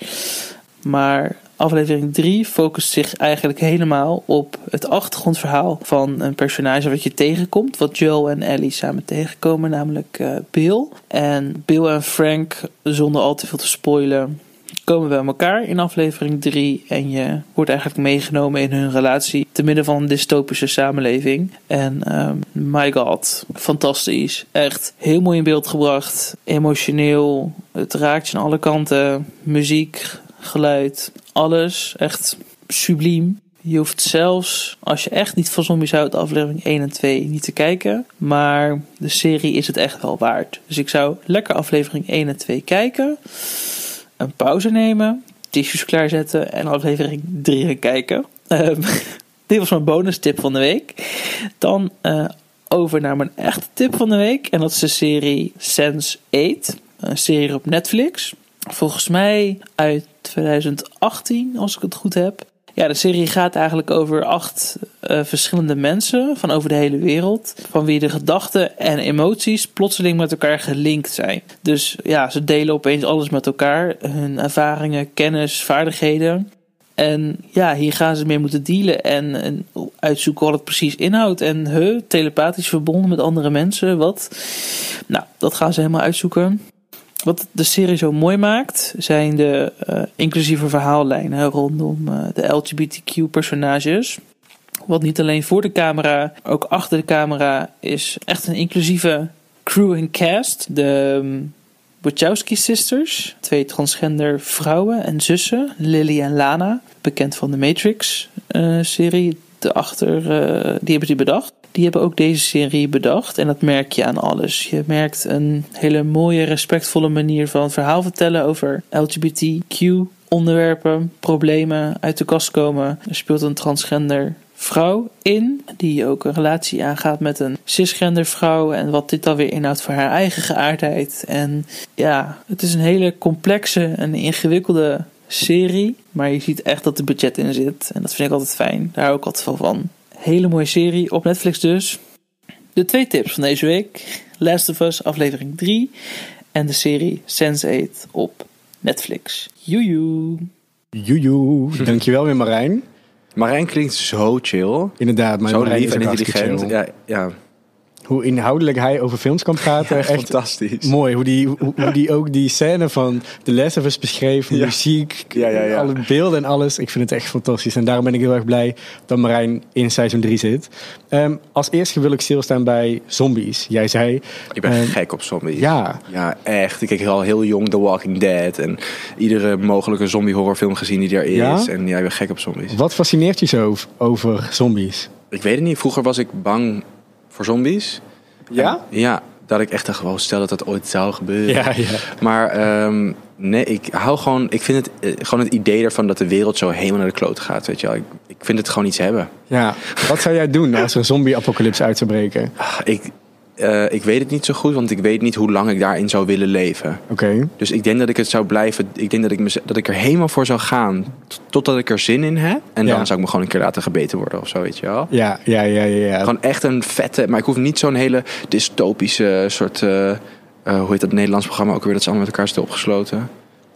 Maar aflevering 3 focust zich eigenlijk helemaal op het achtergrondverhaal van een personage wat je tegenkomt. Wat Joel en Ellie samen tegenkomen, namelijk eh, Bill. En Bill en Frank, zonder al te veel te spoilen, komen bij elkaar in aflevering 3. En je wordt eigenlijk meegenomen in hun relatie te midden van een dystopische samenleving. En ehm, my god, fantastisch. Echt heel mooi in beeld gebracht. Emotioneel. Het raakt je aan alle kanten. Muziek, geluid, alles. Echt subliem. Je hoeft zelfs, als je echt niet van zombies houdt, aflevering 1 en 2 niet te kijken. Maar de serie is het echt wel waard. Dus ik zou lekker aflevering 1 en 2 kijken. Een pauze nemen. Tissues klaarzetten. En aflevering 3 gaan kijken. Ehm, dit was mijn bonus tip van de week. Dan eh, over naar mijn echte tip van de week. En dat is de serie Sense 8. Een serie op Netflix. Volgens mij uit 2018, als ik het goed heb. Ja, de serie gaat eigenlijk over acht eh, verschillende mensen van over de hele wereld. Van wie de gedachten en emoties plotseling met elkaar gelinkt zijn. Dus ja, ze delen opeens alles met elkaar. Hun ervaringen, kennis, vaardigheden. En ja, hier gaan ze mee moeten dealen en, en uitzoeken wat het precies inhoudt. En he, telepathisch verbonden met andere mensen, wat? Nou, dat gaan ze helemaal uitzoeken. Wat de serie zo mooi maakt, zijn de eh, inclusieve verhaallijnen rondom eh, de LGBTQ-personages. Wat niet alleen voor de camera, ook achter de camera is echt een inclusieve crew en cast. De um, Wachowski sisters, twee transgender vrouwen en zussen, Lily en Lana, bekend van de Matrix-serie. de achter, eh, die hebben die bedacht. Die hebben ook deze serie bedacht en dat merk je aan alles. Je merkt een hele mooie, respectvolle manier van verhaal vertellen over LGBTQ onderwerpen, problemen, uit de kast komen. Er speelt een transgender vrouw in, die ook een relatie aangaat met een cisgender vrouw en wat dit dan weer inhoudt voor haar eigen geaardheid. En ja, het is een hele complexe en ingewikkelde serie, maar je ziet echt dat er budget in zit en dat vind ik altijd fijn. Daar ik altijd van. Hele mooie serie op Netflix dus. De twee tips van deze week: Last of Us aflevering 3 en de serie Sense8 op Netflix. Joejoe. Joejoe. Dankjewel weer Marijn. Marijn klinkt zo chill. Inderdaad, maar zo lief is en intelligent. chill. Ja, ja. Hoe inhoudelijk hij over films kan praten. Echt echt fantastisch. mooi. Hoe die, hoe, hoe die ook die scène van The Last of Us beschreef. Ja. Muziek, Ja, alle beelden en alles. Ik vind het echt fantastisch. En daarom ben ik heel erg blij dat Marijn in seizoen 3 zit. Ehm, als eerste wil ik stilstaan bij zombies. Jij zei... Ik ben ehm, gek op zombies. Ja, Ja, echt. Ik keek al heel jong The Walking Dead. En iedere mogelijke zombie horrorfilm gezien die er is. En ja, ik ben gek op zombies. wat fascineert je zo over zombies? Ik weet het niet. Vroeger was ik bang voor zombies. Ja? En ja, dat ik echt dacht, wow, stel dat dat ooit zou gebeuren. Ja, ja. Maar ehm, nee, ik hou gewoon... Ik vind het eh, gewoon het idee ervan dat de wereld zo helemaal naar de kloot gaat. Weet je wel. Ik, ik vind het gewoon iets hebben. ja. Wat zou jij doen als er een zombie-apocalypse uit zou breken? Ah, Ik, eh, ik weet het niet zo goed, want ik weet niet hoe lang ik daarin zou willen leven. Oké. Dus ik denk dat ik het zou blijven. Ik denk dat ik, me, dat ik er helemaal voor zou gaan. Totdat ik er zin in heb. En Ja. dan zou ik me gewoon een keer laten gebeten worden of zo, weet je wel. Ja, ja, ja, ja. ja. Gewoon echt een vette. Maar ik hoef niet zo'n hele dystopische soort. eh, eh, hoe heet dat Nederlands programma ook weer? Dat ze allemaal met elkaar zitten opgesloten.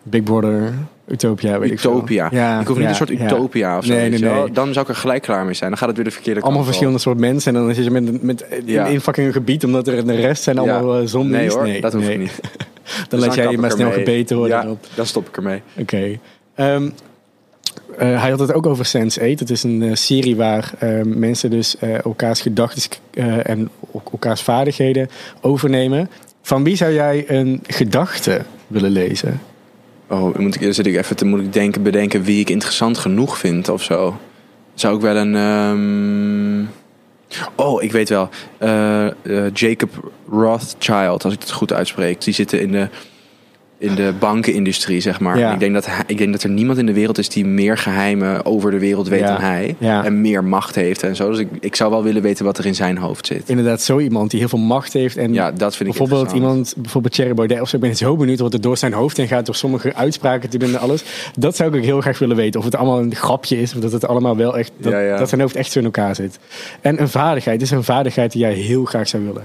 Big Brother, Utopia, weet ik. Utopia. Ja, ik hoef niet ja, een soort ja. utopia of zo. Nee, nee, nee. Dan zou ik er gelijk klaar mee zijn. Dan gaat het weer de verkeerde Allemaal kant op. verschillende soort mensen. En dan zit je met, met Ja. in, in fucking een gebied, omdat er de rest zijn Ja. allemaal eh, zombies. Nee hoor, dat hoeft niet. Dan Dus laat jij je ik maar snel gebeten worden. Ja, dan stop ik ermee. Oké. Ehm, eh, hij had het ook over Sense8. Het is een eh, serie waar eh, mensen dus elkaars gedachten en ook elkaars vaardigheden overnemen. Van wie zou jij een gedachte willen lezen? Oh, moet ik, zit ik even te moet ik denken, bedenken wie ik interessant genoeg vind of zo. Zou ik wel een. ehm, Oh, ik weet wel. Eh, eh, Jacob Rothschild, als ik het goed uitspreek. Die zitten in de, in de bankenindustrie, zeg maar. Ja. Ik, denk dat hij- ik denk dat er niemand in de wereld is die meer geheimen over de wereld weet Ja. dan hij. Ja. En meer macht heeft en zo. Dus ik, ik zou wel willen weten wat er in zijn hoofd zit. Inderdaad, zo iemand die heel veel macht heeft. En Ja, dat vind ik bijvoorbeeld iemand, bijvoorbeeld Thierry Baudet of zo. Ik ben zo benieuwd wat er door zijn hoofd heen gaat. Door sommige uitspraken te doen en alles. Dat zou ik ook heel graag willen weten. Of het allemaal een grapje is. Of dat het allemaal wel echt, dat, dat zijn hoofd echt zo in elkaar zit. En een vaardigheid is een vaardigheid die jij heel graag zou willen.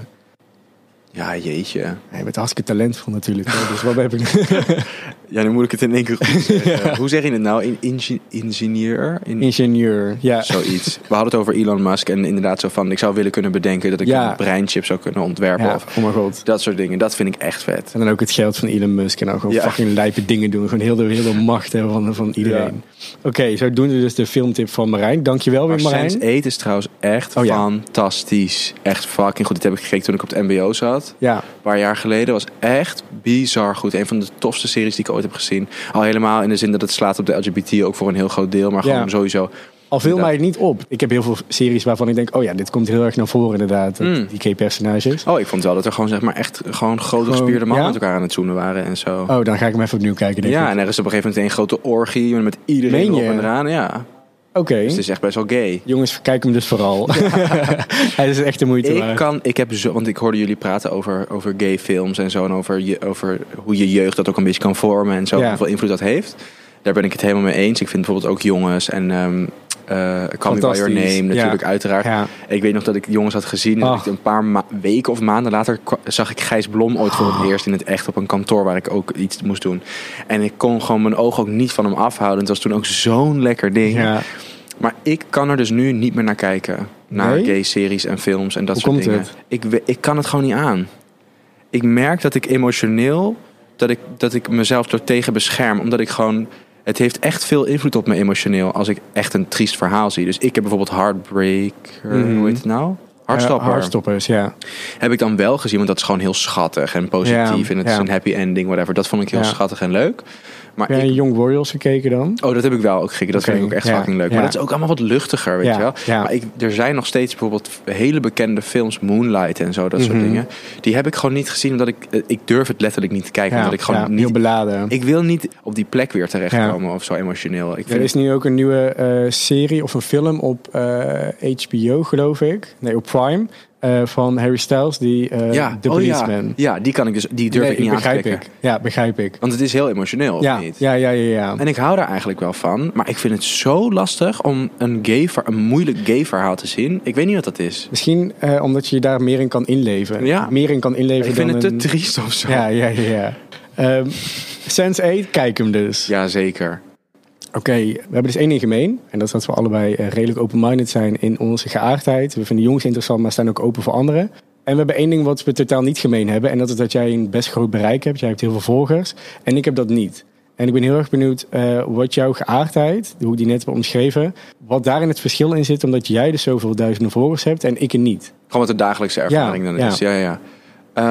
Ja, jeetje. Ja, je bent hartstikke talentvol natuurlijk. hè. Dus wat heb ik Ja, nu moet ik het in één keer goed zeggen. Hoe zeg je het nou? In, inge- ingenieur? In, Ingenieur, ja. Zoiets. We hadden het over Elon Musk en inderdaad zo van... ik zou willen kunnen bedenken dat ik Ja. een breinchip zou kunnen ontwerpen. Of Oh mijn god. dat soort dingen. Dat vind ik echt vet. En dan ook het geld van Elon Musk. En dan gewoon fucking lijpe dingen doen. Gewoon heel de, heel de macht hebben van, van iedereen. Oké, zo doen we dus de filmtip van Marijn. Dankjewel weer Marijn. Sense 8 is trouwens echt Oh fantastisch. Echt fucking goed. Dit heb ik gekeken toen ik op het mbo zat. Ja, Een paar jaar geleden. was echt bizar goed. Een van de tofste series die ik ooit heb gezien. Al helemaal in de zin dat het slaat op de LGBT ook voor een heel groot deel. Maar Ja. gewoon sowieso. Al viel Dat- mij het niet op. Ik heb heel veel series waarvan ik denk, oh ja, dit komt heel erg naar voren inderdaad. dat- Mm. Die gay personages. Oh, ik vond wel dat er gewoon zeg maar echt gewoon grote gespierde mannen ja? met elkaar aan het zoenen waren en zo. Oh, dan ga ik hem even opnieuw kijken. Denk ja, ik. en er is op een gegeven moment een grote orgie met iedereen je? en eraan. Ja. Oké. Dus het is echt best wel gay. Jongens, kijk hem dus vooral. Hij is echt de moeite Ik waard. kan, ik heb zo, want ik hoorde jullie praten over, over gay films en zo. En over, je, over hoe je jeugd dat ook een beetje kan vormen en zo. Ja. Hoeveel invloed dat heeft. Daar ben ik het helemaal mee eens. Ik vind bijvoorbeeld ook jongens en ehm eh Call Me By Your. Name natuurlijk Ja. uiteraard. Ja. Ik weet nog dat ik jongens had gezien. Dat ik een paar weken of maanden later zag ik Gijs Blom ooit voor Oh. het eerst in het echt op een kantoor waar ik ook iets moest doen. En ik kon gewoon mijn ogen ook niet van hem afhouden. Het was toen ook zo'n lekker ding. Ja. Maar ik kan er dus nu niet meer naar kijken. Naar Nee? gay series en films en dat Hoe soort dingen. het? Ik, ik kan het gewoon niet aan. Ik merk dat ik emotioneel, dat ik, dat ik mezelf er tegen bescherm. Omdat ik gewoon, het heeft echt veel invloed op me emotioneel. Als ik echt een triest verhaal zie. Dus ik heb bijvoorbeeld Heartbreaker, Mhm. hoe heet het nou? Hartstopper. Eh, Hartstoppers, ja. Heb ik dan wel gezien, want dat is gewoon heel schattig en positief. Ja, en het is ja. een happy ending, whatever. Dat vond ik heel Ja. schattig en leuk. Maar jij ik, Young Royals gekeken dan? Oh, dat heb ik wel ook gekeken. Dat vind ik ook echt ja, fucking leuk. ja. Maar dat is ook allemaal wat luchtiger, weet je wel. Maar ik, er zijn nog steeds bijvoorbeeld hele bekende films, Moonlight en zo, dat soort Mhm. dingen. Die heb ik gewoon niet gezien, omdat ik, eh, ik durf het letterlijk niet te kijken. Omdat ik gewoon niet... heel beladen. Ik wil niet op die plek weer terechtkomen of zo emotioneel. Ik Er is nu ook een nieuwe eh, serie of een film op eh, HBO, geloof ik. Nee, op Prime. Eh, van Harry Styles, die eh ja, The oh ja, ja, die kan ik dus, die durf Nee, ik niet aan te begrijp ik. Ja, begrijp ik. Want het is heel emotioneel, of Ja, niet? ja, ja, ja, ja. En ik hou daar eigenlijk wel van. Maar ik vind het zo lastig om een, gay, ver- een moeilijk gay verhaal te zien. Ik weet niet wat dat is. Misschien eh, omdat je je daar meer in kan inleven. Ja. Meer in kan inleven Ik vind het te triest of zo. Ja, ja, ja. ja. Ehm, Sense 8, kijk hem dus. Ja, zeker. Oké, we hebben dus één ding gemeen. En dat is dat we allebei eh, redelijk open-minded zijn in onze geaardheid. We vinden jongens interessant, maar staan ook open voor anderen. En we hebben één ding wat we totaal niet gemeen hebben. En dat is dat jij een best groot bereik hebt. Jij hebt heel veel volgers. En ik heb dat niet. En ik ben heel erg benieuwd uh, wat jouw geaardheid, hoe ik die net heb omschreven, wat daarin het verschil in zit, omdat jij dus zoveel duizenden volgers hebt en ik er niet. Gewoon wat de dagelijkse ervaring dan is. Ja, ja.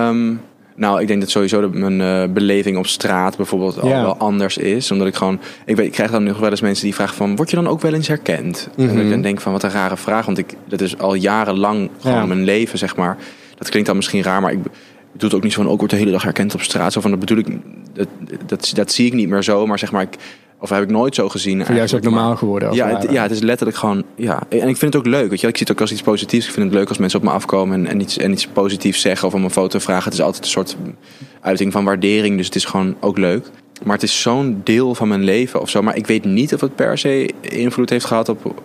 Um, nou, ik denk dat sowieso de, mijn uh, beleving op straat bijvoorbeeld al wel anders is. Omdat ik gewoon, ik, weet, ik krijg dan nog wel eens mensen die vragen van, word je dan ook wel eens herkend? Mm -hmm. En ik dan denk van, wat een rare vraag. Want ik, dat is al jarenlang gewoon mijn leven, zeg maar. Dat klinkt dan misschien raar, maar ik doe het ook niet zo van, ook wordt de hele dag herkend op straat. Zo van, dat bedoel ik, dat, dat, dat zie ik niet meer zo. Maar zeg maar, ik, of heb ik nooit zo gezien. Voor jou is het ook normaal geworden. Ja het, ja, het is letterlijk gewoon. Ja. En ik vind het ook leuk. Weet je, ik zie het ook als iets positiefs. Ik vind het leuk als mensen op me afkomen en, en, iets, en iets positiefs zeggen of om een foto vragen. Het is altijd een soort uiting van waardering. Dus het is gewoon ook leuk. Maar het is zo'n deel van mijn leven of zo. Maar ik weet niet of het per se invloed heeft gehad op,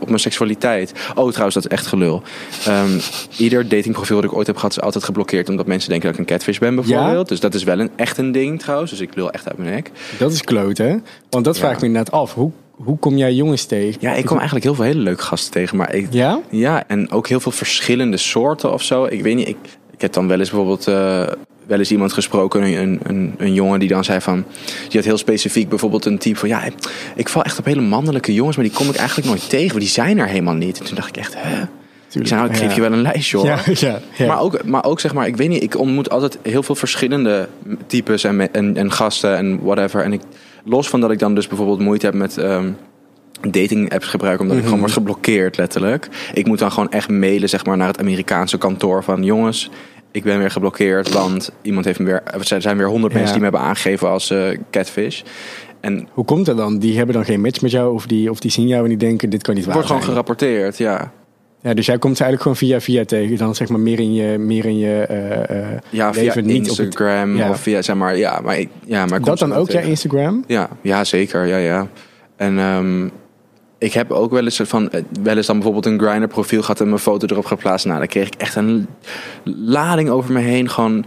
op mijn seksualiteit. Oh, trouwens, dat is echt gelul. Um, ieder datingprofiel dat ik ooit heb gehad is altijd geblokkeerd. Omdat mensen denken dat ik een catfish ben bijvoorbeeld. Dus dat is wel een, echt een ding trouwens. Dus ik lul echt uit mijn nek. Dat is kloot hè? Want dat ja. vraag ik me inderdaad af. Hoe, hoe kom jij jongens tegen? Ja, ik kom eigenlijk heel veel hele leuke gasten tegen. Maar ik, ja? Ja, en ook heel veel verschillende soorten of zo. Ik weet niet, ik, ik heb dan wel eens bijvoorbeeld... Uh, wel eens iemand gesproken, een, een, een jongen die dan zei van... Die had heel specifiek bijvoorbeeld een type van... Ja, ik val echt op hele mannelijke jongens, maar die kom ik eigenlijk nooit tegen. Want die zijn er helemaal niet. En toen dacht ik echt, hè? Ik zei, nou, ik geef ja. je wel een lijstje hoor. Ja. Maar, ook, maar ook zeg maar, ik weet niet, ik ontmoet altijd heel veel verschillende types en, en, en gasten en whatever. En ik, los van dat ik dan dus bijvoorbeeld moeite heb met um, dating apps gebruiken, omdat mm -hmm. ik gewoon word geblokkeerd letterlijk. Ik moet dan gewoon echt mailen zeg maar, naar het Amerikaanse kantoor van jongens, ik ben weer geblokkeerd, want iemand heeft me weer. Er zijn weer honderd ja. mensen die me hebben aangegeven als uh, catfish. En hoe komt dat dan? Die hebben dan geen match met jou of die, of die zien jou en die denken dit kan niet waar wordt zijn. gewoon gerapporteerd, ja. Ja, dus jij komt ze eigenlijk gewoon via via tegen, dan zeg maar meer in je, meer in je uh, ja, via leven, niet Instagram op het, ja. of via zeg maar ja, maar ik, ja, maar dat dan ook ja Instagram? Ja, ja zeker, ja ja. En um, ik heb ook wel eens van wel eens dan bijvoorbeeld een grinder profiel gehad en mijn foto erop geplaatst. Nou, dan kreeg ik echt een lading over me heen. Gewoon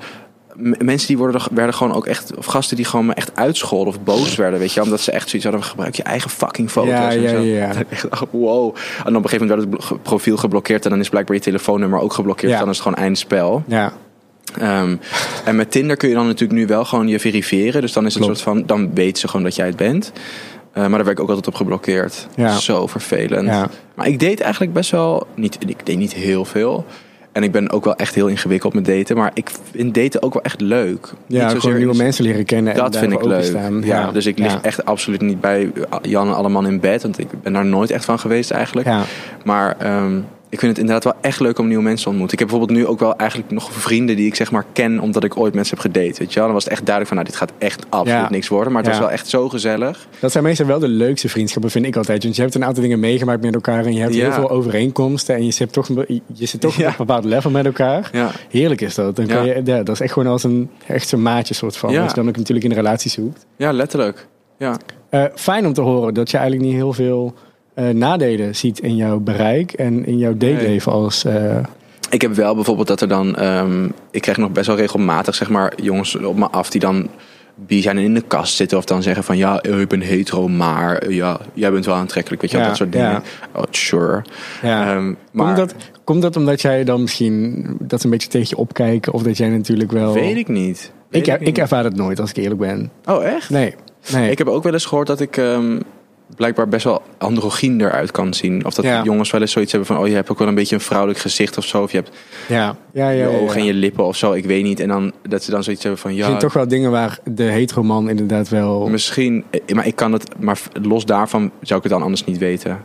mensen die worden, werden gewoon ook echt, of gasten die gewoon me echt uitscholden of boos werden, weet je, omdat ze echt zoiets hadden gebruik je eigen fucking foto's. Ja, en ja, zo. ja. Echt, wow. En op een gegeven moment werd het profiel geblokkeerd en dan is blijkbaar je telefoonnummer ook geblokkeerd. Ja. Dan is het gewoon eindspel. Ja. Um, en met Tinder kun je dan natuurlijk nu wel gewoon je verifiëren. Dus dan is het Klopt. soort van, dan weet ze gewoon dat jij het bent. Uh, maar daar werd ik ook altijd op geblokkeerd. Ja. Zo vervelend. Ja. Maar ik deed eigenlijk best wel, niet, ik deed niet heel veel. En ik ben ook wel echt heel ingewikkeld met daten. Maar ik vind daten ook wel echt leuk. Ja, niet gewoon nieuwe mensen leren kennen. en Dat vind ik leuk. Ja, dus ik lig ja. echt absoluut niet bij Jan en Alleman in bed. Want ik ben daar nooit echt van geweest eigenlijk. Ja. Maar um, ik vind het inderdaad wel echt leuk om nieuwe mensen te ontmoeten. Ik heb bijvoorbeeld nu ook wel eigenlijk nog vrienden die ik zeg maar ken omdat ik ooit mensen heb gedate. Weet je wel? Dan was het echt duidelijk van nou dit gaat echt absoluut Ja. niks worden. Maar het Ja. was wel echt zo gezellig. Dat zijn meestal wel de leukste vriendschappen, vind ik altijd. Want je hebt een aantal dingen meegemaakt met elkaar en je hebt Ja. heel veel overeenkomsten. En je zit toch, een je zit toch op een bepaald level met elkaar. Heerlijk is dat. Dan kan je, ja, dat is echt gewoon als een, echt zo'n maatje soort van. Ja. Als je dan ook natuurlijk in een relatie zoekt. Ja, letterlijk. Ja. Eh, fijn om te horen dat je eigenlijk niet heel veel eh, nadelen ziet in jouw bereik en in jouw dateleven als... eh, Ik heb wel bijvoorbeeld dat er dan... Um, ik krijg nog best wel regelmatig zeg maar jongens op me af die dan bi zijn in de kast zitten. Of dan zeggen van ja, eh, ik ben hetero, maar ja, jij bent wel aantrekkelijk. Weet je Ja, dat soort dingen. ja. Oh, sure. ja. Um, maar komt, dat, komt dat omdat jij dan misschien dat een beetje tegen je opkijken? Of dat jij natuurlijk wel... weet ik niet. Weet Ik, ik, niet. ervaar het nooit, als ik eerlijk ben. Oh, echt? Nee. nee. Ik heb ook wel eens gehoord dat ik um, blijkbaar best wel androgyn eruit kan zien. Of dat Ja. jongens wel eens zoiets hebben van... oh, je hebt ook wel een beetje een vrouwelijk gezicht of zo. Of je hebt ja. Ja, ja, je ogen en je lippen of zo. Ik weet niet. En dan dat ze dan zoiets hebben van... Er ja, zijn toch wel dingen waar de heteroman inderdaad wel... Misschien, eh, maar ik kan het, maar los daarvan zou ik het dan anders niet weten.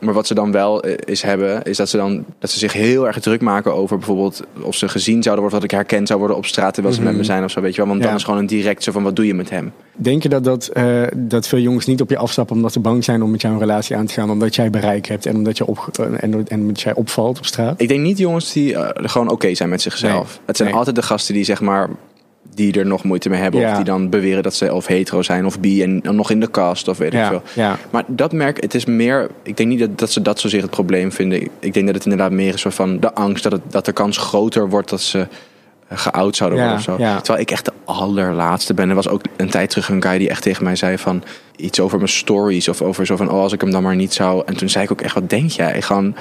Maar wat ze dan wel eh, is hebben, is dat ze dan dat ze zich heel erg druk maken over bijvoorbeeld of ze gezien zouden worden, of dat ik herkend zou worden op straat terwijl ze Mhm. met me zijn of zo, weet je wel. Want Ja. dan is gewoon een direct zo van wat doe je met hem? Denk je dat, dat, eh, dat veel jongens niet op je afstappen omdat ze bang zijn om met jou een relatie aan te gaan, omdat jij bereik hebt en omdat, je op, en, en omdat jij opvalt op straat? Ik denk niet jongens die eh, gewoon oké zijn met zichzelf. Nee. Het zijn Nee. altijd de gasten die zeg maar die er nog moeite mee hebben Ja. of die dan beweren dat ze of hetero zijn of bi en dan nog in de kast of weet ik veel. Ja. Maar dat merk, het is meer. Ik denk niet dat, dat ze dat zozeer het probleem vinden. Ik- denk dat het inderdaad meer is van de angst dat, het, dat de kans groter wordt dat ze eh, geout zouden worden of zo. Terwijl ik echt de allerlaatste ben. Er was ook een tijd terug een guy die echt tegen mij zei van iets over mijn stories of over zo van oh als ik hem dan maar niet zou. En toen zei ik ook echt wat denk jij? Gewoon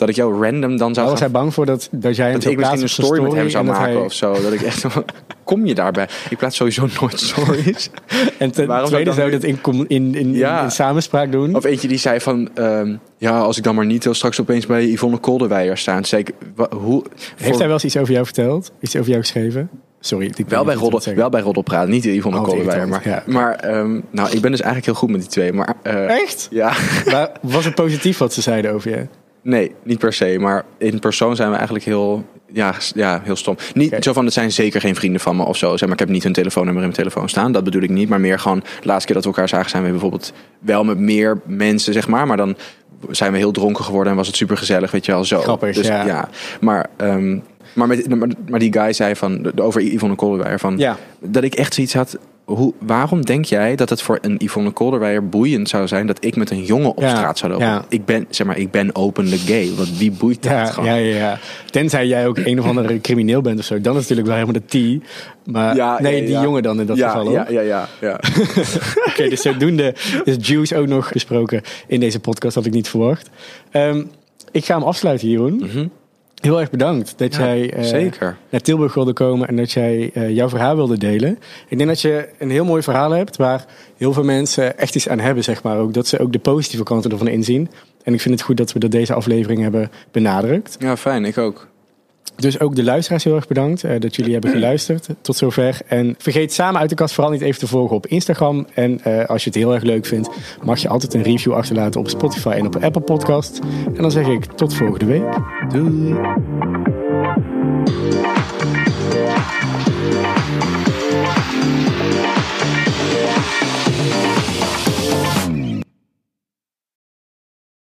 dat ik jou random dan zou was gaan hij bang voor dat, dat jij dat ik misschien een story zijn met hem zou maken hij- of zo. Dat ik echt kom je daarbij? Ik plaats sowieso nooit stories. En ten Waarom zou tweede zou je dat in, in, in, Ja. in, in samenspraak doen. Of eentje die zei van, ehm, ja, als ik dan maar niet heel straks opeens bij Yvonne Kolderweijer sta. Zeker, hoe, Heeft voor- hij wel eens iets over jou verteld? Iets over jou geschreven? Sorry. Ik wel, bij Roddel, wel bij Roddelpraat, niet Yvonne Oh, Kolderweijer. Maar, ja. maar ehm, nou, ik ben dus eigenlijk heel goed met die twee. Maar eh, Echt? ja, Maar was het positief wat ze zeiden over je? Nee, niet per se. Maar in persoon zijn we eigenlijk heel, ja, ja, heel stom. Niet zo van, het zijn zeker geen vrienden van me of zo. Zeg maar, ik heb niet hun telefoonnummer in mijn telefoon staan. Dat bedoel ik niet. Maar meer gewoon, de laatste keer dat we elkaar zagen zijn we bijvoorbeeld wel met meer mensen, zeg maar. Maar dan zijn we heel dronken geworden en was het super gezellig, weet je wel, zo. Grappig, dus, ja. Maar, ehm, maar, met, maar, maar die guy zei van, over Yvonne Kolderweijer van, Ja. dat ik echt zoiets had. Hoe, waarom denk jij dat het voor een Yvonne Kolderweijer boeiend zou zijn dat ik met een jongen op Ja, straat zou lopen? ja. Ik ben, zeg maar, ik ben openlijk gay. Want wie boeit dat Ja, gewoon? ja, ja, ja. Tenzij jij ook een of andere crimineel bent of zo. Dan is natuurlijk wel helemaal de T. Maar nee, die jongen dan in dat geval ook. ja, ja, ja, ja. Oké, dus zodoende is Juice ook nog besproken in deze podcast. Had ik niet verwacht. Ehm, ik ga hem afsluiten, Jeroen. Mhm. Heel erg bedankt dat Ja, jij eh, zeker. naar Tilburg wilde komen en dat jij eh, jouw verhaal wilde delen. Ik denk dat je een heel mooi verhaal hebt waar heel veel mensen echt iets aan hebben, zeg maar. Ook dat ze ook de positieve kanten ervan inzien. En ik vind het goed dat we dat deze aflevering hebben benadrukt. Ja, fijn. Ik ook. Dus ook de luisteraars heel erg bedankt eh, dat jullie hebben geluisterd tot zover. En vergeet samen uit de kast vooral niet even te volgen op Instagram. En eh, als je het heel erg leuk vindt, mag je altijd een review achterlaten op Spotify en op Apple Podcast. En dan zeg ik tot volgende week. Doei!